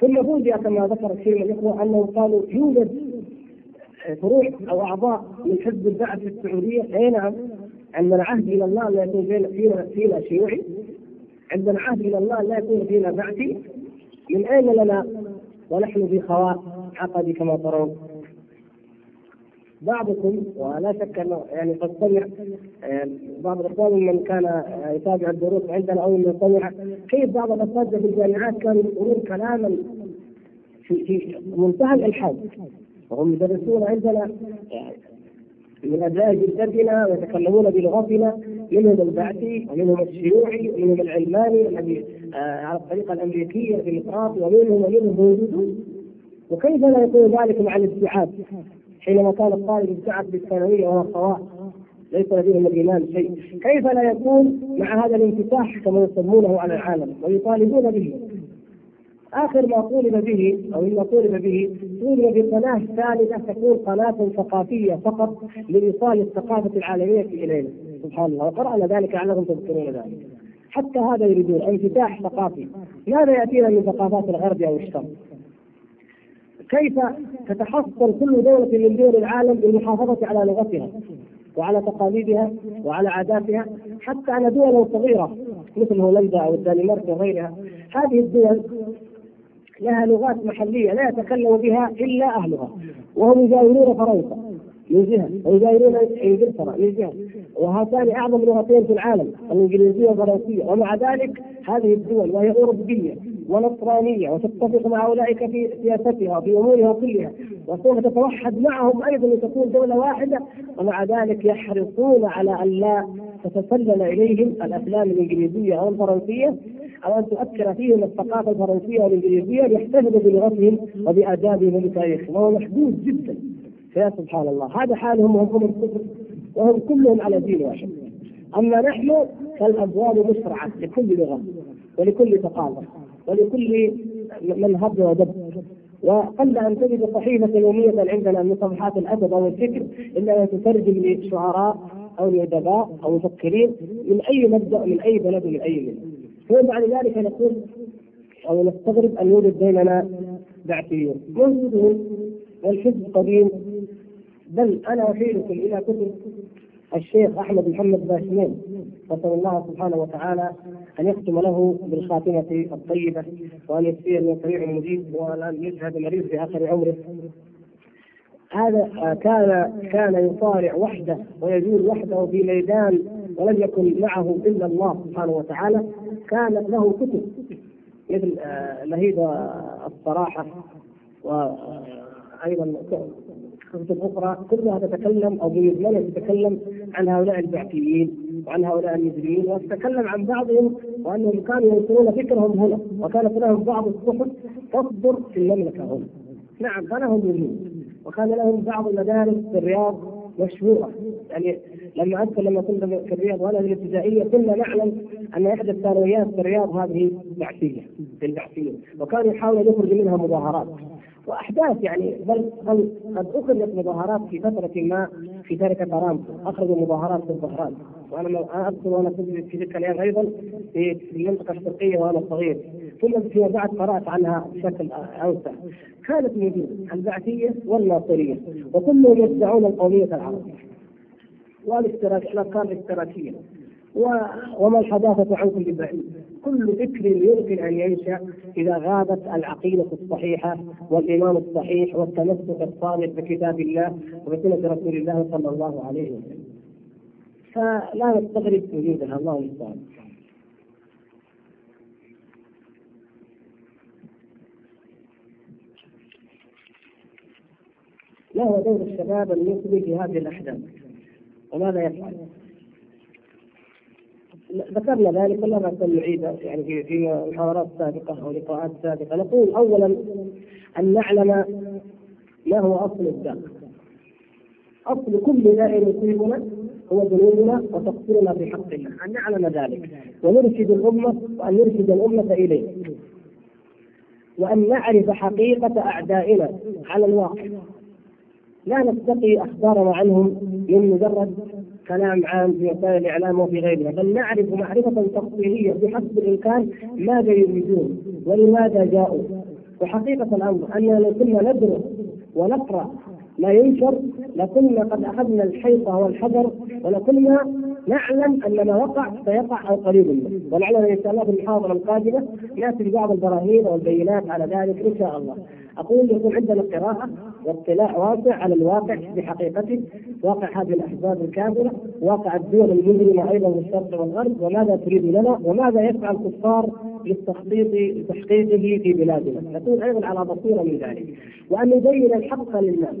ثم فوجئ كما ذكر كثير من الإخوة أنه قالوا يوجد فروع أو أعضاء من حزب البعث في السعودية اي نعم عندنا عهد إلى الله لا يكون فينا فينا, شيوعي. عندنا عهد إلى الله لا يكون فينا بعثي. من أين لنا؟ ونحن في خواء عقدي كما ترون. بعضكم ولا شك أنه يعني قد سمع آه، بعض الإخوان من كان يتابع الدروس عندنا أو من سمع كيف بعض الاساتذه في الجامعات كانوا يقولون كلاما في في منتهى الإلحاد؟ وهم يدرسون عندنا من ابناء جدتنا ويتكلمون بلغتنا منهم البعثي ومنهم الشيوعي ومنهم العلماني الذي آه على الطريقة الأمريكية الديمقراطي ومنهم ومنهم موجودون. وكيف لا يكون ذلك مع الابتعاد حينما كان الطالب يبتعد بالثانوية وهو سواء ليس لديهم الإيمان شيء. كيف لا يكون مع هذا الانفتاح كما يسمونه على العالم ويطالبون به؟ آخر ما طولب به أو ما طولب به طولب بقناة ثالثة تكون قناة ثقافية فقط لايصال الثقافة العالمية إلينا. سبحان الله. وقرانا ذلك لعلكم تذكرون ذلك. حتى هذا يريدون. انفتاح ثقافي. ماذا ياتينا من ثقافات الغرب أو الشرق كيف تتحصل كل دولة من دول العالم بالمحافظة على لغتها وعلى تقاليدها وعلى عاداتها؟ حتى أن دول صغيرة مثل هولندا أو الدنمارك وغيرها. هذه الدول لها لغات محلية لا يتكلم بها إلا أهلها. وهم يجاورون فرنسا من جهة ويجاورون إنجلترا من جهة. وهاتان أعظم لغتين في العالم الإنجليزية والفرنسية. ومع ذلك هذه الدول وهي أوروبية ونصرانية وتتفق مع اولئك في سياستها وفي أمورها كلها وسوف تتوحد معهم أيضا لتكون دولة واحدة. ومع ذلك يحرصون على أن لا تتسلل إليهم الأفلام الإنجليزية أو الفرنسيه أو أن تؤثر فيهم الثقافة الفرنسية والإنجليزية ليحتفظوا بلغتهم وبآدابهم وبتاريخهم وهو محدود جدا. فيا سبحان الله. هذا حالهم وهم هم الكفر وهم كلهم على دين واحد. أما نحن فالابواب مشرعه لكل لغة ولكل ثقافة ولكل من هب ودب وقل أن تجد صحيفة يومية عندنا من صفحات الأدب أو الفكر الا وتترجم لشعراء أو لأدباء أو مفكرين من أي مبدأ من أي بلد من أي ملة ثم بعد ذلك نقول أو نستغرب أن يوجد بيننا بعثيون. موجودون والحزب قديم. بل أنا احيلكم إلى كتب الشيخ أحمد محمد باشمين نسأل الله سبحانه وتعالى أن يختم له بالخاتمة الطيبة وأن يكفيه من سريع مجيب وأن يجهد مريض في آخر عمره. هذا كان كان يصارع وحده ويجول وحده في ميدان ولم يكن معه إلا الله سبحانه وتعالى كانت له كتب مثل لهيب الصراحة وأيضا كتب أخرى كلها تتكلم أو بمجملها تتكلم عن هؤلاء البعثيين وعن هؤلاء المجرمين وتتكلم عن بعضهم وأنهم كانوا ينشرون فكرهم هنا وكانت لهم بعض الصحف تصدر في المملكة هنا. نعم فلهم وجود وكان لهم بعض المدارس في الرياض مشهوره يعني لما أذكر لما كنت في الرياض وأنا في الابتدائية كنا نعلم أن إحدى الثانويات في الرياض هذه بعثية للبعثيين وكانوا يحاولوا يخرجوا منها مظاهرات. وأحداث يعني بل قد اخرجت مظاهرات في فترة ما في شركه ارامكو أخرجوا مظاهرات في الظهران. وأنا أذكر وأنا كنت في تلك الأيام أيضا في المنطقة الشرقية وأنا صغير. ثم فيما بعد قرأت عنها بشكل أوسع. كانت موجودة البعثية والناصرية وكلهم يدعون القومية العربيه والاشتراك الافكار الاشتراكية. وما الحداثة عنكم ببعيد كل فكر يمكن أن ينشأ إذا غابت العقيدة الصحيحة والايمان الصحيح والتمسك الصادق بكتاب الله وبسنة رسول الله صلى الله عليه وسلم. فلا نستغرب وجودها الله المستعان. ما هو دور الشباب المسلم في هذه الأحداث؟ وماذا يفعل؟ ذكرنا ذلك ولا بأس أن نعيد يعني في في محاضرات سابقة أو لقاءات سابقة. نقول أولا أن نعلم ما هو أصل الداء أصل كل داء يصيبنا هو ذنوبنا وتقصيرنا في حق الله أن نعلم ذلك ونرشد الأمة وأن نرشد الأمة إليه. وأن نعرف حقيقة أعدائنا على الواقع. لا نستقي أخبارنا عنهم من مجرد كلام عام في وسائل الإعلام وفي غيرها بل نعرف معرفة تفصيليه بحسب الإمكان ماذا يريدون ولماذا جاءوا وحقيقة الأمر أننا لو كنا ندرس ونقرأ ما ينشر لكنا قد أخذنا الحيطه والحذر ولكنا نعلم أن ما وقع سيقع أو قريب منه ولعلنا إن شاء الله في المحاضرة القادمة نأتي ببعض البراهين والبينات على ذلك إن شاء الله. أقول يكون عندنا قراءه واطلاع واسع على الواقع بحقيقته، واقع هذه الأحزاب الكافرة، واقع الدول المجرمه أيضا في الشرق والغرب، وماذا تريد لنا، وماذا يفعل الكفار للتخطيط لتحقيقه في بلادنا، نكون أيضا على بصيرة من ذلك، وأن نبين الحق للناس،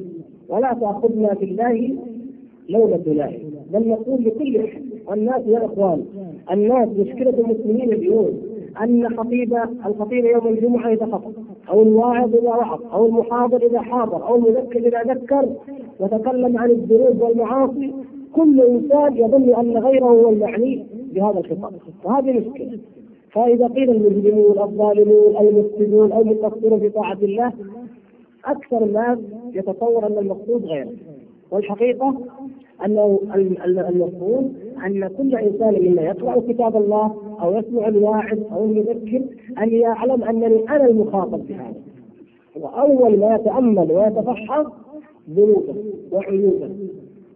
ولا تأخذنا في الله لومة لائم بل نقول لكل احد يا إخوان الناس مشكلة المسلمين اليوم أن خطيب الخطيب يوم الجمعة إذا خطب. أو الواعظ إذا وعظ أو المحاضر إذا حاضر أو المذكر إذا ذكر وتكلم عن الذنوب والمعاصي كل إنسان يظن أن غيره هو المعني بهذا الخطاب. وهذه مشكلة. فإذا قيل المجرمون الظالمون المفسدون المقصرون في طاعة الله أكثر الناس يتصور أن المقصود غيره. والحقيقة أنه المفروض أن كل إنسان منا يقرا كتاب الله أو يسمع الواعظ أو المذكر أن يعلم انني أنا المخاطب بهذا وأول ما يتأمل ويتفحص ذنوبه وعيوبه.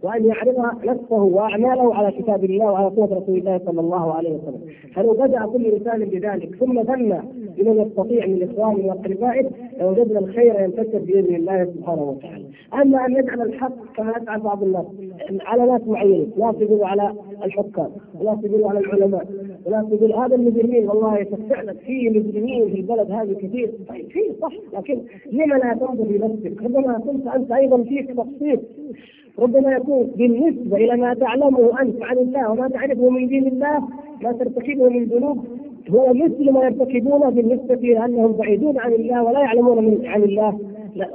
وأن يعرض نفسه وأعماله على كتاب الله وعلى سنة رسول الله صلى الله عليه وسلم. فلو بدا كل إنسان بذلك؟ ثم ثنى بمن يستطيع من اخوانه وأقربائه لوجدنا الخير ينتشر بإذن الله سبحانه وتعالى. أما أن يجعل الحق كما يفعل بعض الناس على ناس معينين يقولوا على الحكام. وناس يقولوا على العلماء. وناس يقول هذا المجرمين. والله فعلا في مجرمين في البلد هذه كثير. طيب في صح لكن لما لا تنظر لنفسك؟ ربما كنت أنت أيضا فيك تقصير ربما يكون بالنسبة إلى ما تعلمه أنت عن الله وما تعرفه من دين الله ما ترتكبه من ذنوب هو مثل ما يرتكبونه بالنسبة إلى أنهم بعيدون عن الله ولا يعلمون من عن الله.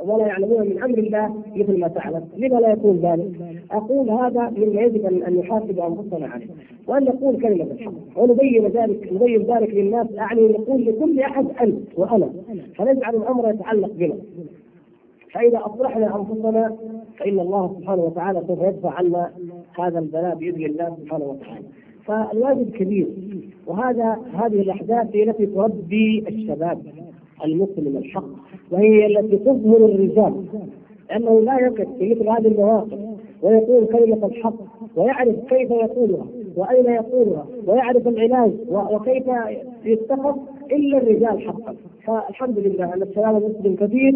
ولا يعلمون من أمر الله مثل ما تعلم، لما لا يكون ذلك؟ أقول هذا مما يجب ان نحاسب أنفسنا عليه، وأن نقول كلمة الحق، ونبين ذلك نبين ذلك للناس أعني نقول لكل أحد أنت وأنا، فنجعل الأمر يتعلق بنا. فإذا اصلحنا أنفسنا فإن الله سبحانه وتعالى سوف يدفع عنا هذا البلاء بإذن الله سبحانه وتعالى. فالواجب كبير وهذا هذه الأحداث هي التي تربي الشباب المسلم الحق وهي التي تظهر الرجال لأنه لا يقف في مثل هذه المواقف ويقول كلمة الحق ويعرف كيف يقولها وأين يقولها ويعرف العلاج وكيف يتخذ إلا الرجال حقا فالحمد لله أن الشباب المسلم كثير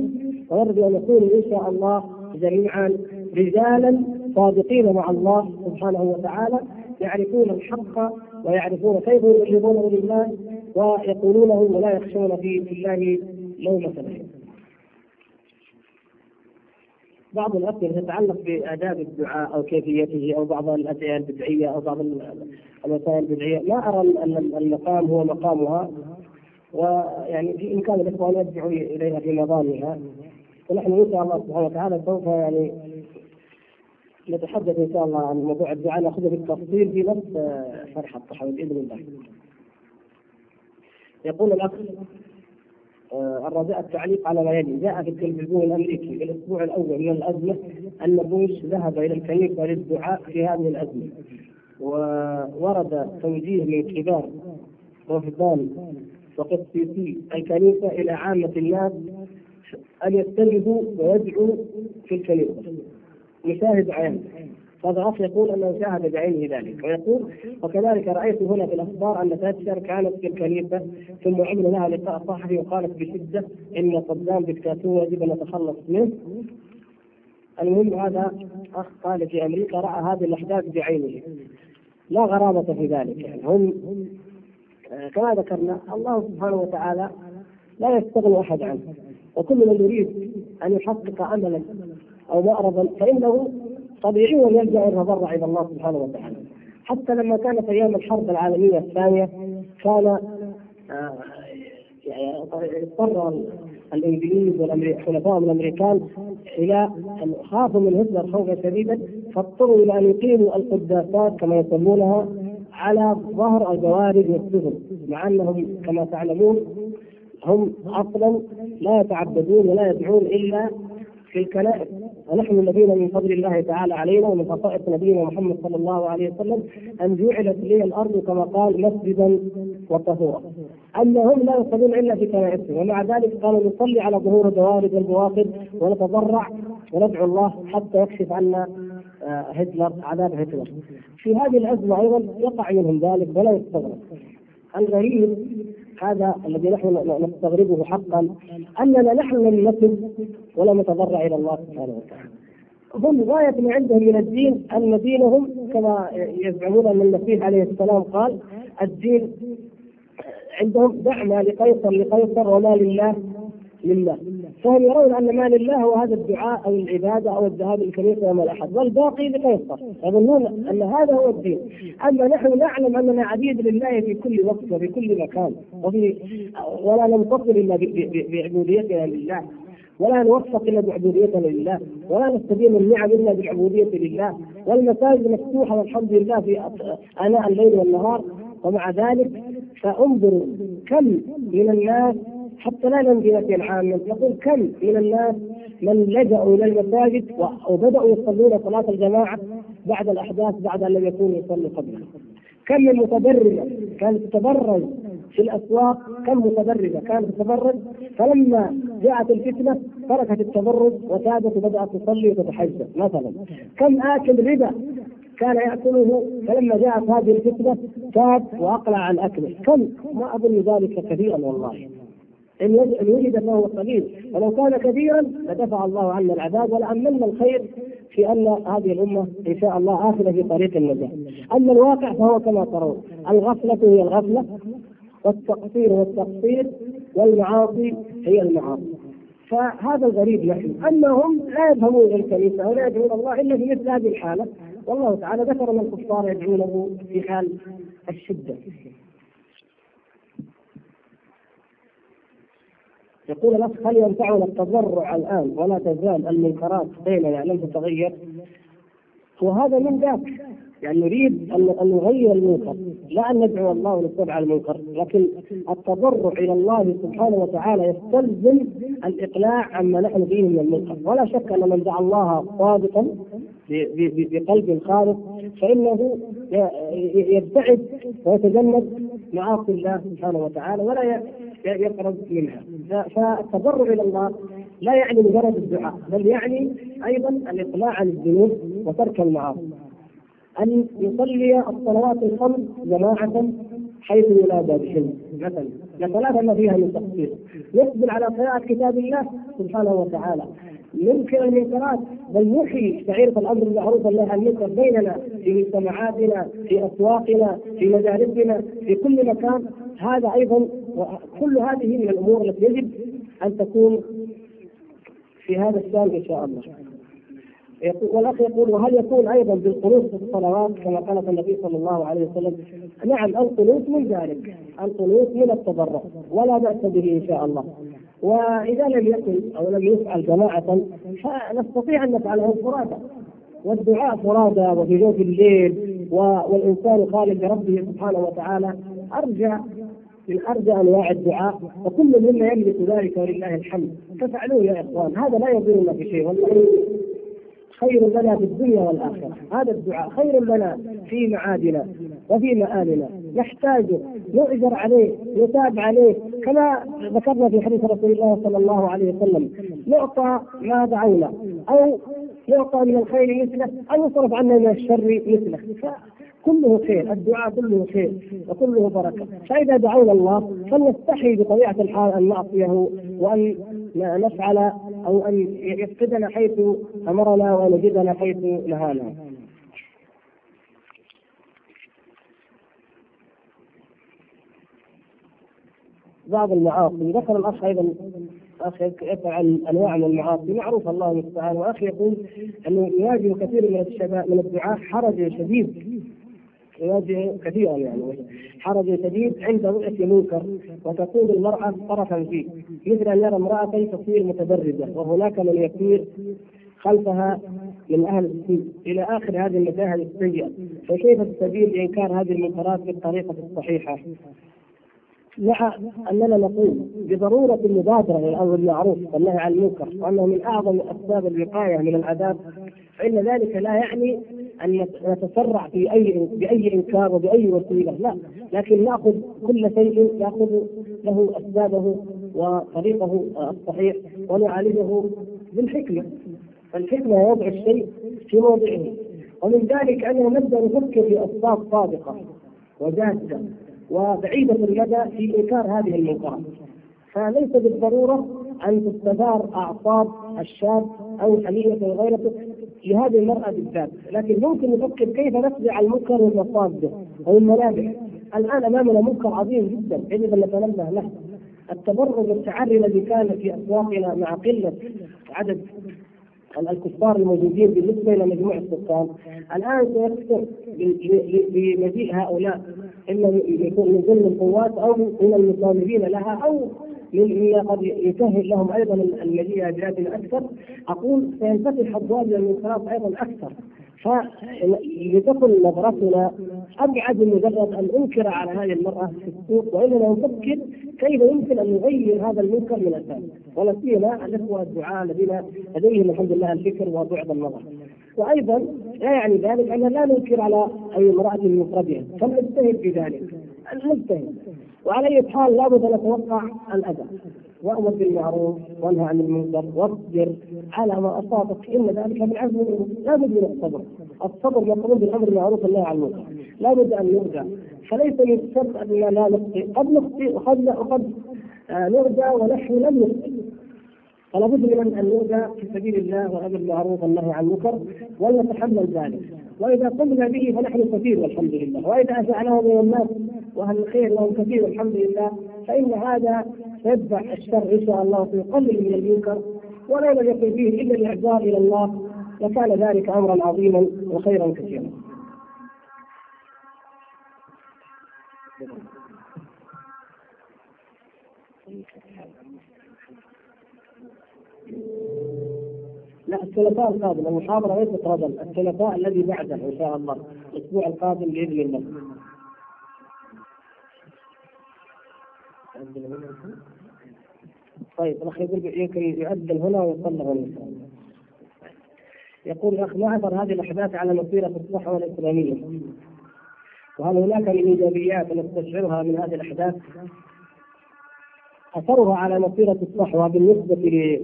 ونرجو أن يكون إن شاء الله جميعا رجالا صادقين مع الله سبحانه وتعالى يعرفون الحق ويعرفون كيف يبلغونه لله ويقولونه ولا يخشون في الله لومة لائم. بعض الأسئلة تتعلق بآداب الدعاء أو كيفيته أو بعض الأدعية البدعية أو بعض الوسائل البدعية، ما أرى أن المقام هو مقامها. ويعني في إمكان الإخوان يرجعوا إليها في مظانها ونحن إن شاء الله سبحانه وتعالى سوف يعني نتحدث إن شاء الله عن موضوع الدعاء. ناخذه بالتفصيل في نفس شرح الطحاوي بإذن الله. يقول الاخ آه، الرجاء التعليق على ما يلي. جاء في التلفزيون الأمريكي في الأسبوع الأول من الأزمة أن بوش ذهب إلى الكنيسه للدعاء في هذه الأزمة وورد توجيه من كبار رهبان وقسيسي الكنيسة إلى عامة الناس أن يتجهوا ويدعوا في الكنيسة. يشاهد عينه الاخ يقول انه شاهد بعينه ذلك. ويقول وكذلك رأيت هنا في الأخبار أن تاتشر كانت في الكنيسة ثم عمل لها لقاء صحفي وقالت بشدة إن صدام دكتاتور يجب أن نتخلص منه. المهم هذا أخ قال في أمريكا رأى هذه الأحداث بعينه. لا غرابه في ذلك. يعني هم كما ذكرنا الله سبحانه وتعالى لا يستغني أحد عنه. وكل من يريد أن يحقق املا أو مأربا فإنه طبيعي يلجا يتضرع إلى الله سبحانه وتعالى. حتى لما كانت أيام الحرب العالمية الثانية كان آه، يعني اضطر الإنجليز والحلفاء الأمريكان إلى أن خافوا من هتلر خوفا شديدا فاضطروا إلى أن يقيموا القداسات كما يسمونها على ظهر الجوارد والسفن مع أنهم كما تعلمون هم أصلا لا يتعبدون ولا يدعون إلا في الكنائس ونحن الذين من فضل الله تعالى علينا ومن خصائص نبينا محمد صلى الله عليه وسلم أن جعلت لي الأرض كما قال مسجدا وطهورا. اما هم لا يصلون إلا في كنائسهم ومع ذلك قالوا نصلي على ظهور الدوارد والبواخر ونتضرع وندعو الله حتى يكشف عنا آه، هتلر عذاب هتلر. في هذه الازمه أيضا يقع منهم ذلك ولا يستغرب. الغريب هذا الذي نحن نستغربه حقا أننا نحن لم نتب ولا نتضرع إلى الله سبحانه وتعالى. هم غاية ما عندهم من الدين أن دينهم كما يزعمون أن المسيح عليه السلام قال الدين عندهم دعنا لقيصر لقيصر وما لله لله فهم يرون أن ما لله هو هذا الدعاء أو العبادة أو الذهاب الكنيسه يوم الأحد. والباقي لقيصر يظنون أن هذا هو الدين. أما نحن نعلم أننا عبيد لله في كل وقت وفي كل مكان وفي ولا ننتصر إلا بعبوديتنا لله. ولا نوفق إلا بعبوديتنا لله. ولا نستدين النعم إلا بالعبوديه لله. والمساجد مفتوحة والحمد لله في آناء الليل والنهار. ومع ذلك فانظروا كم من الناس حتى لا نمضي نفيا عاما نقول كم من الناس من لجأوا إلى المساجد وبدأوا يصلون صلاة الجماعة بعد الأحداث بعد أن لم يكونوا يصلوا قبلها. كم من متبرجة كانت تتبرج في الأسواق كم متبرجة كانت تتبرج. فلما جاءت الفتنة تركت التبرج وتابت وبدأت تصلي وتتحجب مثلا كم آكل ربا كان يأكله. فلما جاءت هذه الفتنة تاب وأقلع عن أكله. كم؟ ما أظن ذلك كثيرا والله. إن وجد فهو قليل ولو كان كثيرا لدفع الله عنا العذاب ولامنا الخير في أن هذه الأمة إن شاء الله آخذة في طريق النجاة. أما الواقع فهو كما ترون الغفلة هي الغفلة والتقصير هو التقصير والمعاصي هي المعاصي. فهذا الغريب نحن، أما هم لا إلى الكنيسه ولا يدعون الله إلا في مثل هذه الحالة، والله تعالى ذكر ان الكفار يدعونه في حال الشدة. يقول الاخ هل ينفعنا التضرع الآن ولا تزال المنكرات بيننا لم تتغير؟ وهذا من ذاك يعني نريد ان نغير المنكر. لا أن ندعو الله ونتبع المنكر لكن التضرع إلى الله سبحانه وتعالى يستلزم الإقلاع عما نحن فيه من المنكر. ولا شك أن من دعا الله صادقا بقلب خالص فإنه يبتعد ويتجنب معاصي الله سبحانه وتعالى ولا يقرب منها. فالتضرع إلى الله لا يعني مجرد الدعاء بل يعني أيضا الإقلاع عن الذنوب وترك المعاصي. أن يصلي الصلوات الخمس جماعة حيث ينادى بهم. مثلا لثلاثة ما فيها من تقصير يقبل على قراءة كتاب الله سبحانه وتعالى. ينكر المنكرات بل يحيي شعيرة الامر بالمعروف والنهي عن المنكر بيننا في مجتمعاتنا في أسواقنا في مدارسنا في كل مكان. هذا أيضا كل هذه من الأمور التي يجب أن تكون في هذا الشان إن شاء الله. والأخ يقول وهل يكون أيضا بالقنوت في الصلوات كما قال النبي صلى الله عليه وسلم؟ نعم القنوت من ذلك القنوت من التضرع ولا بأس به إن شاء الله. وإذا لم يكن أو لم يفعل جماعة فنستطيع أن نفعله فرادى. والدعاء فرادى وفي جوف الليل والإنسان خالد بربه سبحانه وتعالى. أرجى من أرجى أنواع الدعاء وكل منا يملك ذلك ولله الحمد. فافعلوه يا إخوان هذا لا يضرنا في شيء والله خير لنا في الدنيا والآخرة. هذا الدعاء خير لنا في معادنا وفي مآلنا. نحتاجه يؤجر عليه يتاب عليه. كما ذكرنا في حديث رسول الله صلى الله عليه وسلم نعطى ما دعونا أو يعطى من الخير مثله أو يصرف عنا من الشر مثله. كله خير الدعاء كله خير وكله بركة. فإذا دعونا الله فلنستحي بطبيعة الحال أن نعصيه وأن نفعل أو أن يفقدنا حيث أمرنا ونجدنا حيث نهانا. بعض المعاصي ذكر الأخ أيضا أخ يفعل أنواع من المعاصي معروف الله المستعان وأخ يقول أنه يواجه كثير من الشباب من الدعاة حرج شديد. يواجه كثيرا يعني. حرج شديد عند رؤية منكر وتكون المرأة طرفا فيه. مثل أن يرى امرأة تصير متبرجة وهناك من يسير خلفها من أهل السوء إلى آخر هذه المشاهد السيئة. فكيف السبيل لإنكار هذه المنكرات بالطريقة الصحيحة؟ مع أننا نقول بضرورة المبادره إلى الامر بالمعروف والنهي عن المنكر وأنه من أعظم أسباب الوقاية من العذاب فإن ذلك لا يعني أن نتسرع في أي بأي إنكار وبأي وسيلة لا. لكن نأخذ كل شيء يأخذ له أسبابه وطريقه الصحيح ونعالجه بالحكمة. الحكمه وضع الشيء في موضعه. ومن ذلك اننا نبدا نفكر في اسباب صادقة وجادة وبعيدة المدى في إنكار هذه المنكرات فليس بالضرورة أن تستثار أعصاب الشاب أو حمية غيرته لهذه المرأة بالذات. لكن ممكن نفكر كيف نتبع المنكر من مصادره أو المنابع. الآن أمامنا منكر عظيم جدا. يجب أن نتنبه له. التبرج التعري الذي كان في أسواقنا مع قلة عدد الكفار الموجودين بالنسبة إلى مجموع السكان. الآن سيكثر بمجيء هؤلاء اما يكون من ضمن القوات أو من المطالبين لها أو مما قد يسهل لهم أيضا المجيء بلادنا أكثر. أقول سينفتح ابواب للانصراف أيضا أكثر. فلتكن نظرتنا أبعد من مجرد أن أنكر على هذه المرأة في السوق وإننا نفكر كيف يمكن أن نغير هذا المنكر من اساسه ولا سيما الإخوة الدعاء الذين لديهم الحمد لله الفكر وبعد النظر. وأيضا لا يعني ذلك أن لا ننكر على أي امرأة مفردها. فلنجتهد في ذلك. نجتهد وعلى أي حال لابد أن نتوقع الأذى. وأمر بالمعروف وانهى عن المنكر واصبر على ما أصابك إن ذلك من عزم لابد من الصبر. الصبر يقوم بالأمر بالمعروف والنهي عن المنكر. لابد أن يرجع فليس من الشر اننا لا نخطئ. قد نخطئ وقد وقد آه، نرجع ونحن لم نخطئ. فلا بد من أن نرجع في سبيل الله والأمر بالمعروف والنهي عن المنكر ولنتحمل ذلك. وإذا قمنا به فنحن كثير والحمد لله. وإذا افعله من الناس وأهل الخير لهم كثير والحمد لله فإن هذا يدفع الشر إن شاء الله ويقلل من المنكر. ولا لم يكن فيه إلا الإعذار إلى الله لكان ذلك أمرا عظيما وخيرا كثيرا. لا الثلاثاء القادم المحاضرة ليست غدا الثلاثاء الذي بعده إن شاء الله الأسبوع القادم بإذن الله طيب الأخ يقول يؤذن هنا ويصلى هنا يقول الأخ ما أثر هذه الأحداث على مسيره الصحوه الاسلاميه؟ وهل هناك من إيجابيات نستشعرها من هذه الأحداث؟ اثرها على مسيرة الصحوه بالنسبة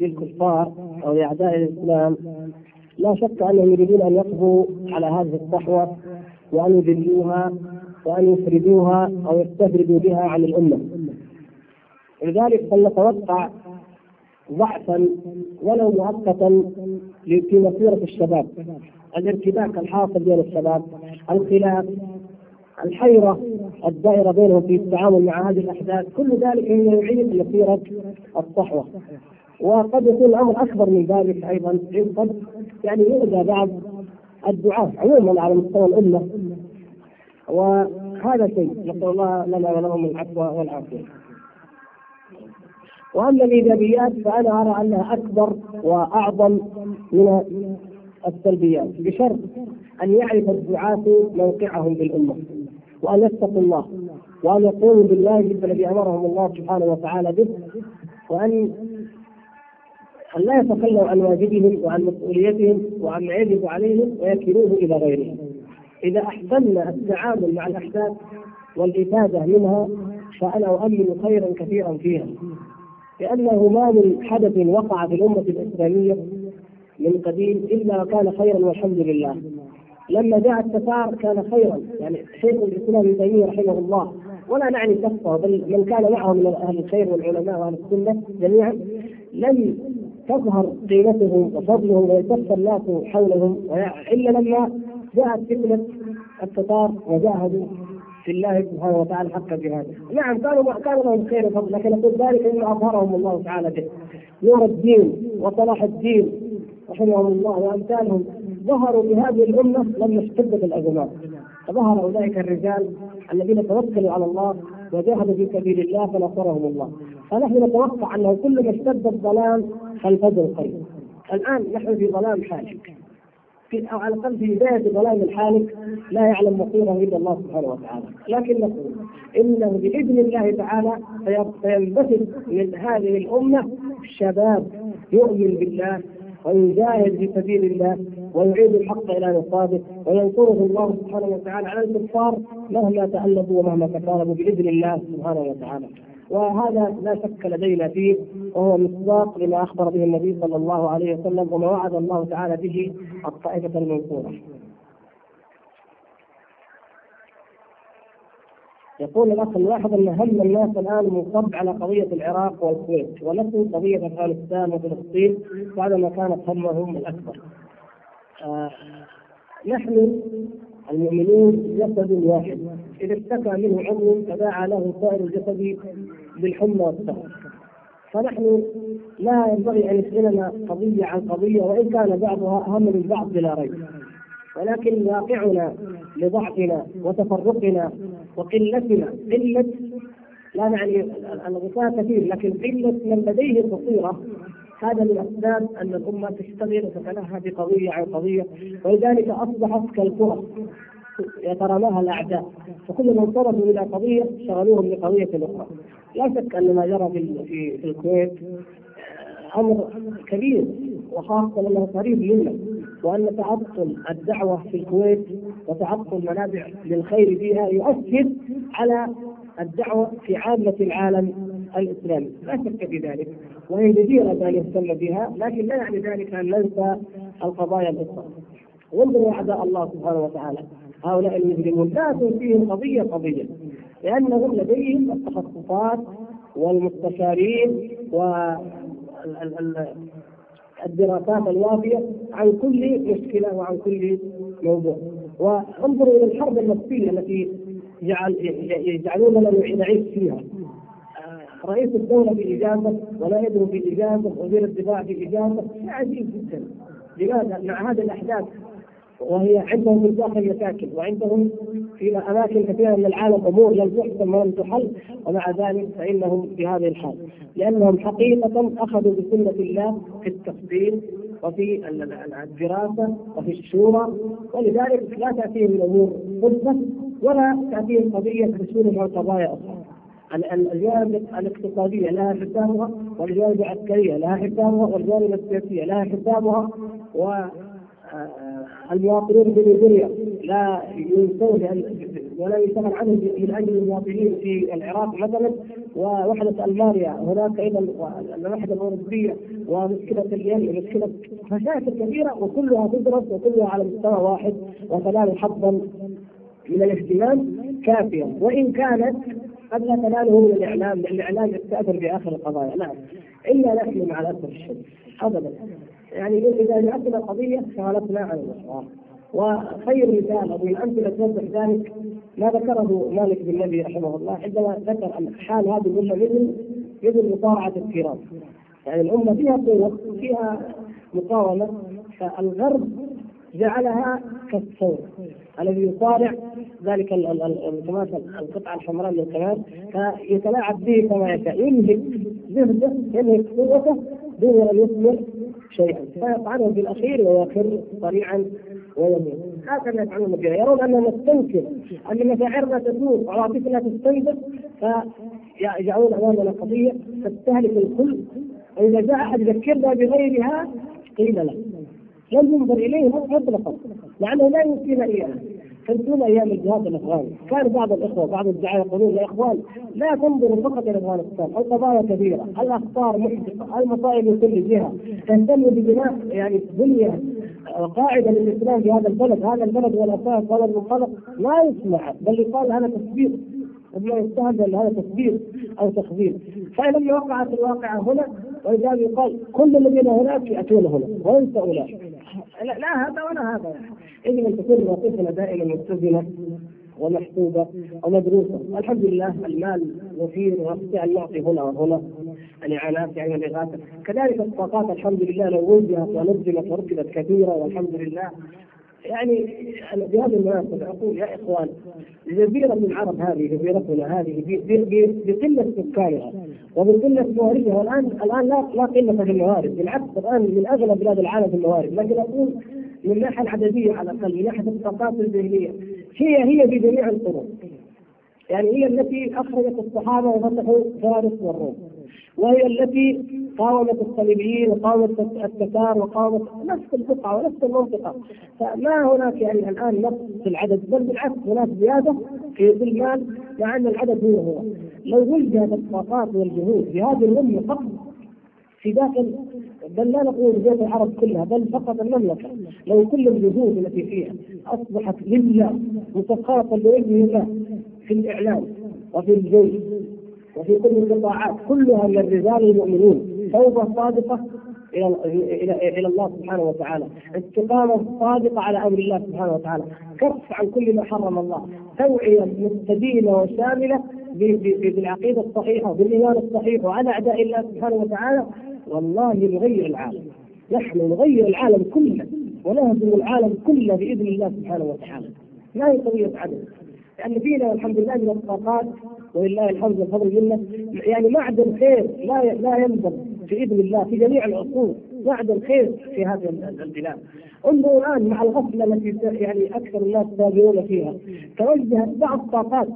للكفار أو لأعداء الإسلام. لا شك أنهم يريدون أن يقضوا على هذه الصحوة وأن يذلوها وأن يفردوها أو يستفردوا بها عن الأمة. لذلك فلنتوقع ضعفا ولو مؤقتا في مسيرة الشباب. الارتباك الحاصل بين الشباب الخلاف الحيرة الدائرة بينهم في التعامل مع هذه الأحداث. كل ذلك يعيد مسيرة الصحوة. وقد يكون الأمر أكبر من ذلك أيضا قد يعني يؤذى بعض الدعاة عموما على مستوى الأمة. وهذا شيء نسأل الله لنا ولهم العفو والعافية. وأما الإيجابيات فأنا أرى أنها أكبر وأعظم من السلبيات بشرط أن يعرف الدعاة موقعهم بالأمة. وأن يتقوا الله وأن يقوموا بالله الذي أمرهم الله سبحانه وتعالى به وأن أن لا يتخلوا عن واجبهم وعن مسؤوليتهم وعن يجب عليهم ويكلوه إلى غيرهم. إذا أحسننا التعامل مع الأحداث والإفادة منها فأنا أؤمن خيرا كثيرا فيها لأنه ما من حدث وقع في الأمة الإسلامية من قديم إلا وكان خيرا والحمد لله لما جاء التتار كان خيرا يعني شيخ الإسلام ابن تيمية رحمه الله ولا نعني شخصه بل من كان معه من أهل الخير والعلماء وأهل السنة جميعا لم تظهر قيمتهم وفضلهم ويلتف الناس حولهم الا لما جاءت فتنة التتار وجاهدوا في الله سبحانه وتعالى حق جهاده. نعم كانوا كان لهم خير وفضل لكن نقول ذلك مما أظهرهم الله تعالى به. نور الدين وصلاح الدين رحمهم الله وأمثالهم ظهروا بهذه الأمة لما اشتدت الازمات. فظهر أولئك الرجال الذين توكلوا على الله وجاهدوا في سبيل الله فنصرهم الله. فنحن نتوقع أنه كلما اشتد الظلام فالفجر قريب. الآن نحن في ظلام حالك. في أو على الأقل في بداية ظلام الحالك لا يعلم مصيره إلا الله سبحانه وتعالى، لكن نقول إنه بإذن الله تعالى سينبثق من هذه الأمة شباب يؤمن بالله ويجاهد في سبيل الله ويعيد الحق إلى نصابه وينصره الله سبحانه وتعالى على الكفار مهما تألفوا ومهما تكالبوا بإذن الله سبحانه وتعالى. وهذا لا شك لدينا فيه وهو مصداق لما أخبر به النبي صلى الله عليه وسلم وما وعد الله تعالى به الطائفة المنصورة. يقول الأخ نلاحظ أن هم الناس الآن منصب على قضية العراق والكويت ونسوا قضية أفغانستان وفلسطين بعدما كانت همهم الأكبر. آه نحن المؤمنون جسد واحد. إذا اشتكى منه عضو تداعى له سائر الجسد بالحمى والسهر فنحن لا ينبغي أن يشغلنا قضية عن قضية وإن كان بعضها أهم من بعض بلا ريب. ولكن واقعنا لضعفنا وتفرقنا وقلتنا قلة لا نعني الغثاء كثير لكن قلة من لديه بصيره هذا من اسباب أن الأمة تشتغل وتتلهى بقضية عن قضية ولذلك أصبحت كالكره يتراماها الأعداء. فكلما انصرفوا إلى قضية شغلوهم بقضية أخرى. لا شك أن ما جرى في في, الكويت أمر كبير وخاصة أنه قريب منا. وأن تعطل الدعوة في الكويت وتعطل منابع للخير فيها يؤثر على الدعوة في عامة العالم الإسلامي. لا شك في ذلك وهي جديرة ان يهتم بها لكن لا يعني ذلك أن ننسى القضايا الأخرى. وانظروا أعداء الله سبحانه وتعالى هؤلاء المجرمون. لا تنفيهم قضية قضية لأنهم لديهم التخصصات والمستشارين و الدراسات الوافية عن كل مشكلة وعن كل موضوع. وانظروا إلى الحرب النفسية التي جعل يجعلوننا نعيش فيها. رئيس الدولة باجازه ونائبه باجازه وزير الدفاع باجازه شيء عجيب جدا. لماذا؟ مع هذه الأحداث وهي عندهم في الداخل مشاكل وعندهم في أماكن كثيرة من العالم أمور لم تحسم ولم تحل ومع ذلك فإنهم في هذه الحال لأنهم حقيقة أخذوا بسنة الله في التفصيل وفي الدراسة وفي الشورى ولذلك لا تأتيهم الأمور صدفه ولا تأتيهم قضية تسولهم عن قضايا أخرى. الجوانب الاقتصاديه لها حسابها والجوانب العسكريه لها حسابها والجوانب السياسيه لها حسابها و المواطنون بنيجيريا لا ينسون ولا يشتغل عنهم من أجل المواطنين في العراق مثلا. ووحدة ألمانيا. هناك أيضا الوحدة الأوروبية ومشكله الين ومشكله مشاكل كثيره وكلها تدرس وكلها على مستوى واحد وتنال حظا من الاهتمام كافيا. وإن كانت قد لا تناله من الإعلام لأن الإعلام يستأثر بآخر القضايا. نعم. إلا نحن مع الأسف الشديد. ابدا. يعني إذا جاءتنا قضية شغلتنا عن الاشرار وخير مثال أو الأمثلة توضح ذلك ما ذكره مالك بن نبي رحمه الله عندما ذكر أن حال هذه الأمة مثل مثل مصارعه الكرام. يعني الأمة فيها قوة فيها مقاومة فالغرب جعلها كالثور الذي يصارع ذلك القطعه الحمراء الكمال فيتلاعب به كما يشاء. ينهك جهده ينهك قوته دون ان يثمر شيئا. فيطعنه في الأخير ويخر صريعا ويموت. هكذا يفعلون بها يرون اننا نستنكر أن مشاعرنا تدور وعواطفنا تستنزف فيجعلون أمامنا قضية تستهلك الكل. واذا جاء أحد يذكرنا بغيرها قيل له. ينظر إليه مطلقا لأنه لا يمكن اياه تنسون أيام الجهاد الأفغاني، كان بعض الإخوة بعض الدعاة يقولون يا إخوان لا تنظروا فقط إلى أفغانستان، القضايا كثيره، الأخطار محدقه، المصائب من كل جهة، تهتموا ببناء يعني بنية قاعدة للإسلام في هذا البلد، هذا البلد والاساس هذا المنطلق لا يسمع. بل يقال هذا تكبير. وما يستهدف هذا تكبير أو تخبير فلما وقعت الواقعه هنا ولذلك يقال كل الذين هناك يأتون هنا وينسى أولئك. لا, لا هذا ولا هذا. يجب ان تكون مواقفنا دائما متزنه ومحسوبه ومدروسة، الحمد لله المال وفير ونستطيع ان نعطي هنا وهنا. الإعانات يعني الإغاثة، كذلك الطاقات الحمد لله لو وجهت ونظمت وركبت كثيره والحمد لله. يعني بهذه المناسبة أقول يا إخوان جزيرة العرب هذه جزيرتنا هذه بقلة سكانها وبقلة مواردها والآن الآن لا لا قلة في الموارد بالعكس الآن من أغلى بلاد العالم في الموارد. لكن أقول من الناحية العددية على الأقل من ناحية الطاقات الذهنية هي هي في جميع القرون يعني هي التي أخرجت الصحابة وفتحوا فارس والروم. وهي التي قاومت الصليبيين وقاومت التتار وقاومت نفس البقعه ونفس المنطقة. فما هناك يعني الآن نقص في العدد بل بالعكس هناك زيادة في المال مع أن العدد هو هو. لو وجدت الطاقات والجهود في هذه الامه فقط في داخل بل لا نقول جهود العرب كلها بل فقط المملكة. لو كل الجهود التي فيها أصبحت لله مسخره لوجه الله في الإعلام وفي الجيش وفي كل القطاعات كلها من الرجال المؤمنون توبة صادقة إلى إلى إلى الله سبحانه وتعالى، استقامة صادقة على أمر الله سبحانه وتعالى، كف عن كل ما حرم الله، توعية مستديمه وشاملة بالعقيدة الصحيحة وبالإيمان الصحيح وعلى أعداء الله سبحانه وتعالى والله نغير العالم. نحن نغير العالم كله ونهزم العالم كله بإذن الله سبحانه وتعالى. ما هي قضيه عدد. لأن فينا والحمد لله من الطاقات ولله الحمد والفضل منه يعني معدن خير لا لا ينضب باذن الله في جميع العصور معدن خير في هذه البلاد. انظروا الآن مع الغفلة التي يعني أكثر الناس سابقون فيها. توجهت بعض الطاقات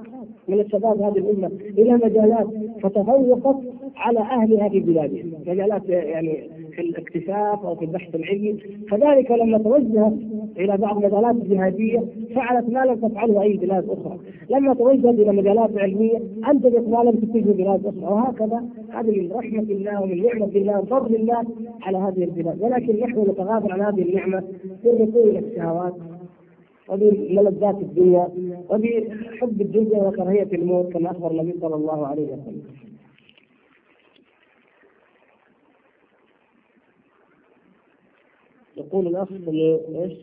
من الشباب هذه الأمة إلى مجالات فتفوقت على أهلها في بلادهم. مجالات يعني الاكتشاف أو في البحث العلمي. كذلك لما توجهت إلى بعض المجالات الجهاديه فعلت ما لم تفعله أي بلاد أخرى. لما توجهت إلى مجالات علمية. أنتجت ما لم تنتجه بلاد أخرى. وهكذا هذه من رحمة الله ومن نعمة الله وفضل الله على هذه البلاد. ولكن نحن نتغافل عن هذه النعمة بالركوع إلى الشهوات وبملذات الدنيا وبحب الدنيا وكراهية الموت كما أخبر النبي صلى الله عليه وسلم. يقول الاخ إيش؟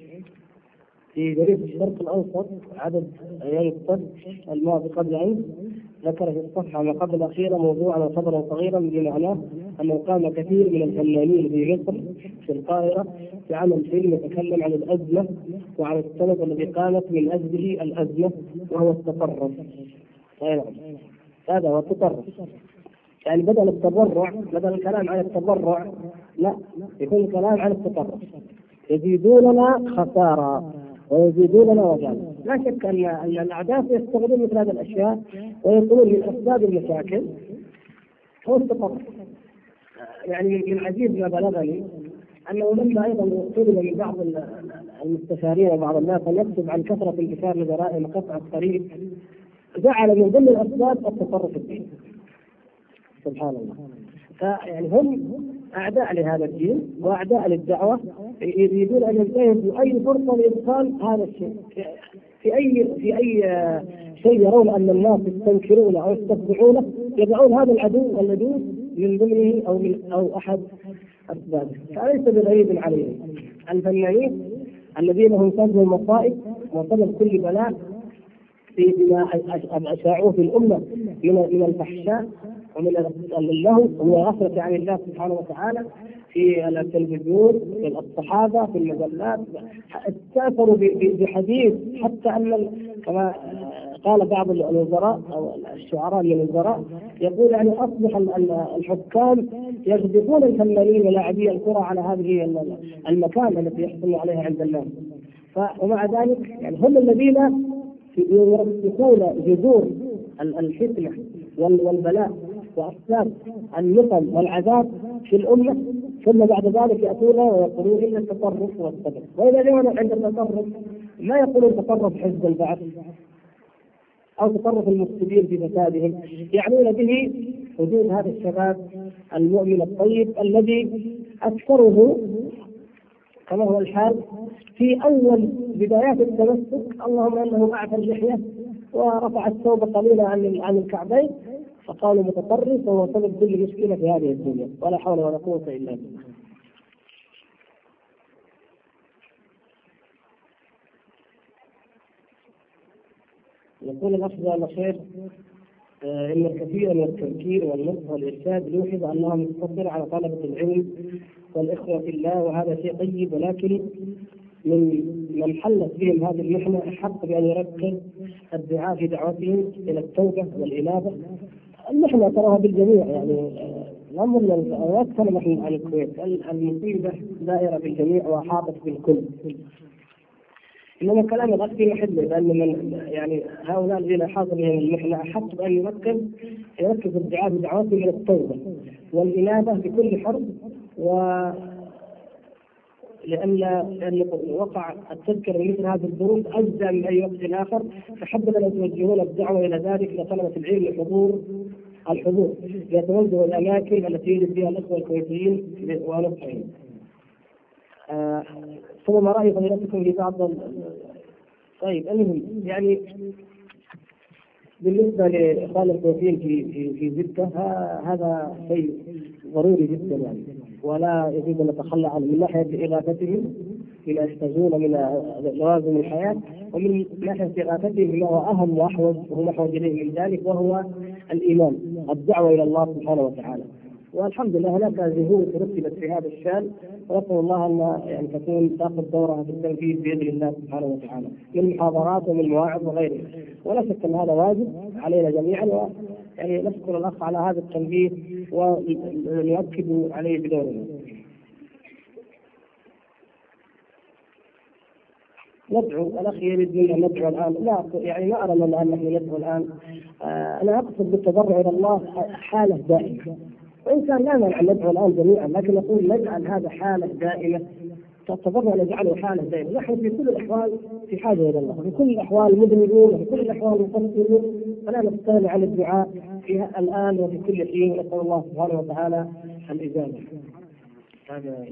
في جريده الشرق الأوسط عدد أيام السبت الماضي قبل امس ذكر في الصفحة ما قبل الاخيره موضوعا وخبرا صغيرا بمعناه انه قام كثير من الفنانين في مصر في القاهرة بعمل فيلم يتكلم عن الأزمة وعن السبب الذي قامت من اجله الأزمة وهو التطرف. أي نعم هذا هو التطرف يعني بدل التبرع بدل الكلام عن التبرع لا يكون الكلام عن التطرف يزيدوننا خسارة ويزيدوننا وجانا لا شك أن أن الأعداء يستغلون مثل هذه الأشياء ويقولون من اسباب المشاكل. هو التطرف يعني من عجيب ما بلغني أنه لما أيضا طلب من بعض المستشارين وبعض الناس أن يكتب عن كثرة انتشار لجرائم قطع الطريق جعل من ضمن الأسباب التطرف الديني سبحان الله. فيعني هم أعداء لهذا الدين وأعداء للدعوة يريدون أن ينتهزوا أي فرصة لإدخال هذا الشيء. في أي في أي شيء يرون أن الناس يستنكرونه أو يستتبعونه يضعون هذا العدو اللدود من ضمنه أو من أو أحد أسبابه. فليس بغريب عليهم الفنانين الذين هم سبب المصائب وسبب كل بلاء في بما اشاعوه في الأمة من من الفحشاء. اللهو ومن الغفله عن الله سبحانه وتعالى في التلفزيون في الصحافة في المجلات. استاثروا بحديث حتى أن كما قال بعض الوزراء أو الشعراء من الوزراء يقول يعني أصبح الحكام يغضبون الفنانين ولاعبي الكرة على هذه المكان التي يحصل عليها عند الناس. ومع ذلك يعني هم الذين يرسخون جذور الفتنة والبلاء. واسباب النقم والعذاب في الأمة. ثم بعد ذلك ياتون ويقولون إن التطرف والسبب وإذا جاءنا عند التطرف ما يقولون تطرف حزب البعث أو تطرف المفسدين في فسادهم يعنون به وجود هذا الشباب المؤمن الطيب الذي أكثره كما هو الحال في أول بدايات التمسك. اللهم إنه اعفى اللحيه ورفع الثوب قليلا عن عن الكعبين. فقالوا متطرف وهو سبب كل مشكلة في هذه الدنيا ولا حول ولا قوة إلا بالله. يقول الأخ جزاه خير آه إن الكثير من التفكير والنصح والإرشاد يوحظ أنه مقتصر على طلبة العلم والإخوة في الله وهذا شيء طيب ولكن من من حلت بهم هذه المحنة أحق بأن يركز الدعاء في دعوتهم إلى التوبة والإنابة المحنه تراها بالجميع يعني الامر أكثر نحن عن الكويت المصيبه دائرة بالجميع واحاطت بالكل. إنما كلام الغد في محله لأن من يعني هؤلاء الذين احاط بهم المحنة احق بان يركز يركز الدعاء بدعوته إلى التوبة والإنابة بكل حرب و لأن لأن وقع التذكر بمثل هذه الظروف أجزى من أي وقت آخر فحبذا لو توجهون الدعوة إلى ذلك لطلبة العلم الحضور الحضور ليتوجهوا الأماكن التي يوجد فيها الأخوة الكويتيين ونصحهم. آه ثم رأي فضيلتكم في بعض طيب المهم يعني بالنسبة لإخوان الكويتيين في في في جده هذا شيء ضروري جدا يعني. ولا يجوز أن نتخلى عنه. من ناحية إغاثتهم بما يحتاجون من لوازم الحياة ومن ناحية إغاثتهم بما هو أهم وأحوج وهم احوج إليه من ذلك وهو الإيمان الدعوة إلى الله سبحانه وتعالى. والحمد لله هناك جهود رتبت في هذا الشأن. ونسأل الله أن يعني تكون تاخذ دورها في التنفيذ بإذن الله سبحانه وتعالى من محاضرات ومن مواعظ وغيرها. ولا شك أن هذا واجب علينا جميعا و يعني نشكر الأخ على هذا التنبيه ونؤكد عليه بدورنا. ندعو الأخ يريد منا أن ندعو الآن. لا يعني ما أرى ان نحن ندعو الآن. آه أنا أقصد بالتضرع إلى الله حالة دائمة. وان كان لا مانع أن ندعو الآن جميعا لكن نقول نجعل هذا حالة دائمة التضرع نجعله حالة دائمة. نحن في كل الأحوال في حاجة إلى الله في كل الأحوال مذنبون وفي كل الأحوال مقصرون. فلا نستغني عن الدعاء في الآن وفي كل حين. نسال الله سبحانه وتعالى الاجابه هذا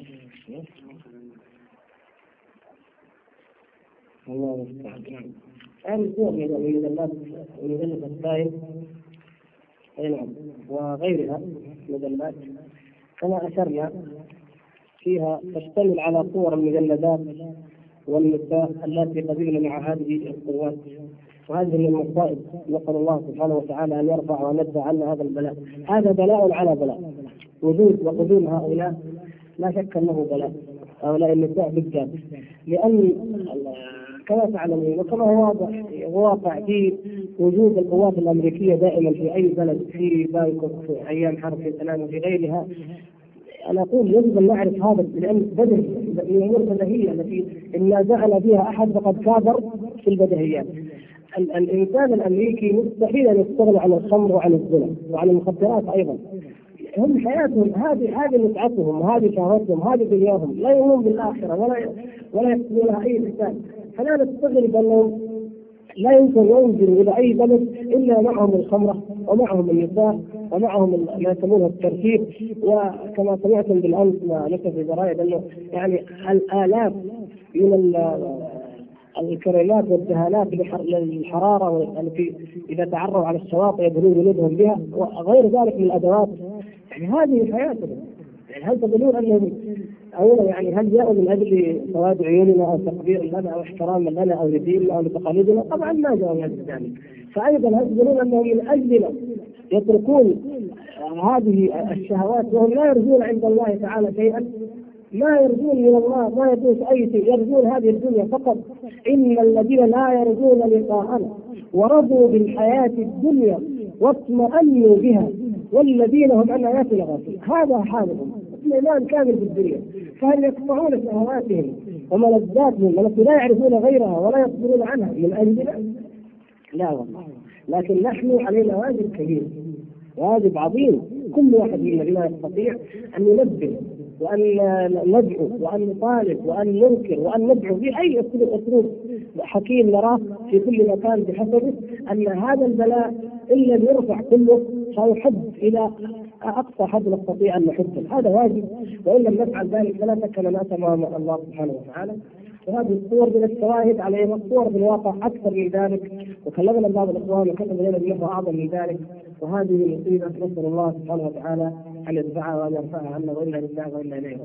الله المستعان. هذه صور من مجلات مجلة السائل. أي نعم. وغيرها مجلات كما اشرنا فيها تشتمل على صور المجلدات والنساء التي قبلن مع هذه القوات. وهذه من المصائب نسأل الله سبحانه وتعالى أن يرفع ويدفع عنا هذا البلاء. هذا بلاء على بلاء. وجود وقدوم هؤلاء لا شك أنه بلاء. هؤلاء النساء بالذات. لأن كما تعلمون وكما هو واضح واقع في وجود القوات الأمريكية دائما في أي بلد في بانكوك في أيام حرب فيتنام وفي غيرها أنا أقول يجب أن نعرف هذا لأن بدهي من الأمور البديهيه التي إن نازعنا فيها أحد فقد كابر في البديهيات. الإنسان الأمريكي مستحيل أن يستغنى عن الخمر وعن الزنا وعن المخدرات أيضا. هم حياتهم هذه هذه متعتهم وهذه شهوتهم هذه دنياهم لا يؤمنون بالآخرة ولا ولا يحسبون لها أي حساب فلا نستغرب أنهم لا يمكن ينزلوا إلى أي بلد إلا معهم الخمرة ومعهم النساء ومعهم ما يسمونه الترتيب وكما سمعتم بالأمس ما نكتب في الجرائد أنه يعني الآلاف من الكريمات والدهانات للحرارة التي إذا تعرضوا على الشواطئ يبنون جلودهم بها وغير ذلك من الأدوات. يعني هذه حياتنا يعني هل تظنون أنهم أولا يعني هل جاءوا من أجل سواد عيوننا أو تقدير لنا أو احترام لنا أو لديننا أو لتقاليدنا؟ طبعا ما جاءوا من أجل ذلك. فايضا هل تظنون انهم من اجلنا يتركون هذه الشهوات وهم لا يرجون عند الله تعالى شيئا؟ ما يرجون من الله ما يرجون أي شيء يرجون هذه الدنيا فقط. إن الذين لا يرجون لقاءنا ورضوا بالحياة الدنيا واطمأنوا بها والذين هم عن آياتنا غافلون. هذا حالهم. اطمئنان كامل بالدنيا فهل يقطعون شهواتهم وملذاتهم التي لا يعرفون غيرها ولا يصبرون عنها. من اجلنا؟ لا والله. لكن نحن علينا واجب كبير واجب عظيم. كل واحد منا يستطيع أن ينبه وأن ندعو وأن نطالب وأن ننكر وأن ندعو بأي أسلوب أسلوب. حكيم نراه في كل مكان بحسبه أن هذا البلاء إن لم يرفع كله سيحد إلى أقصى حد نستطيع أن نحده. هذا واجب وإن لم نفعل ذلك فلا شك أننا امام الله سبحانه وتعالى. وهذه الصور من الشواهد ان الصور في الواقع أكثر من ذلك. وكلمنا بعض الأخوان وكتب لنا بنحو أعظم من ذلك. وهذه مصيبة نسأل الله سبحانه وتعالى ان يدفعها وان يرفعها عنا وأنا لله وأنا إليه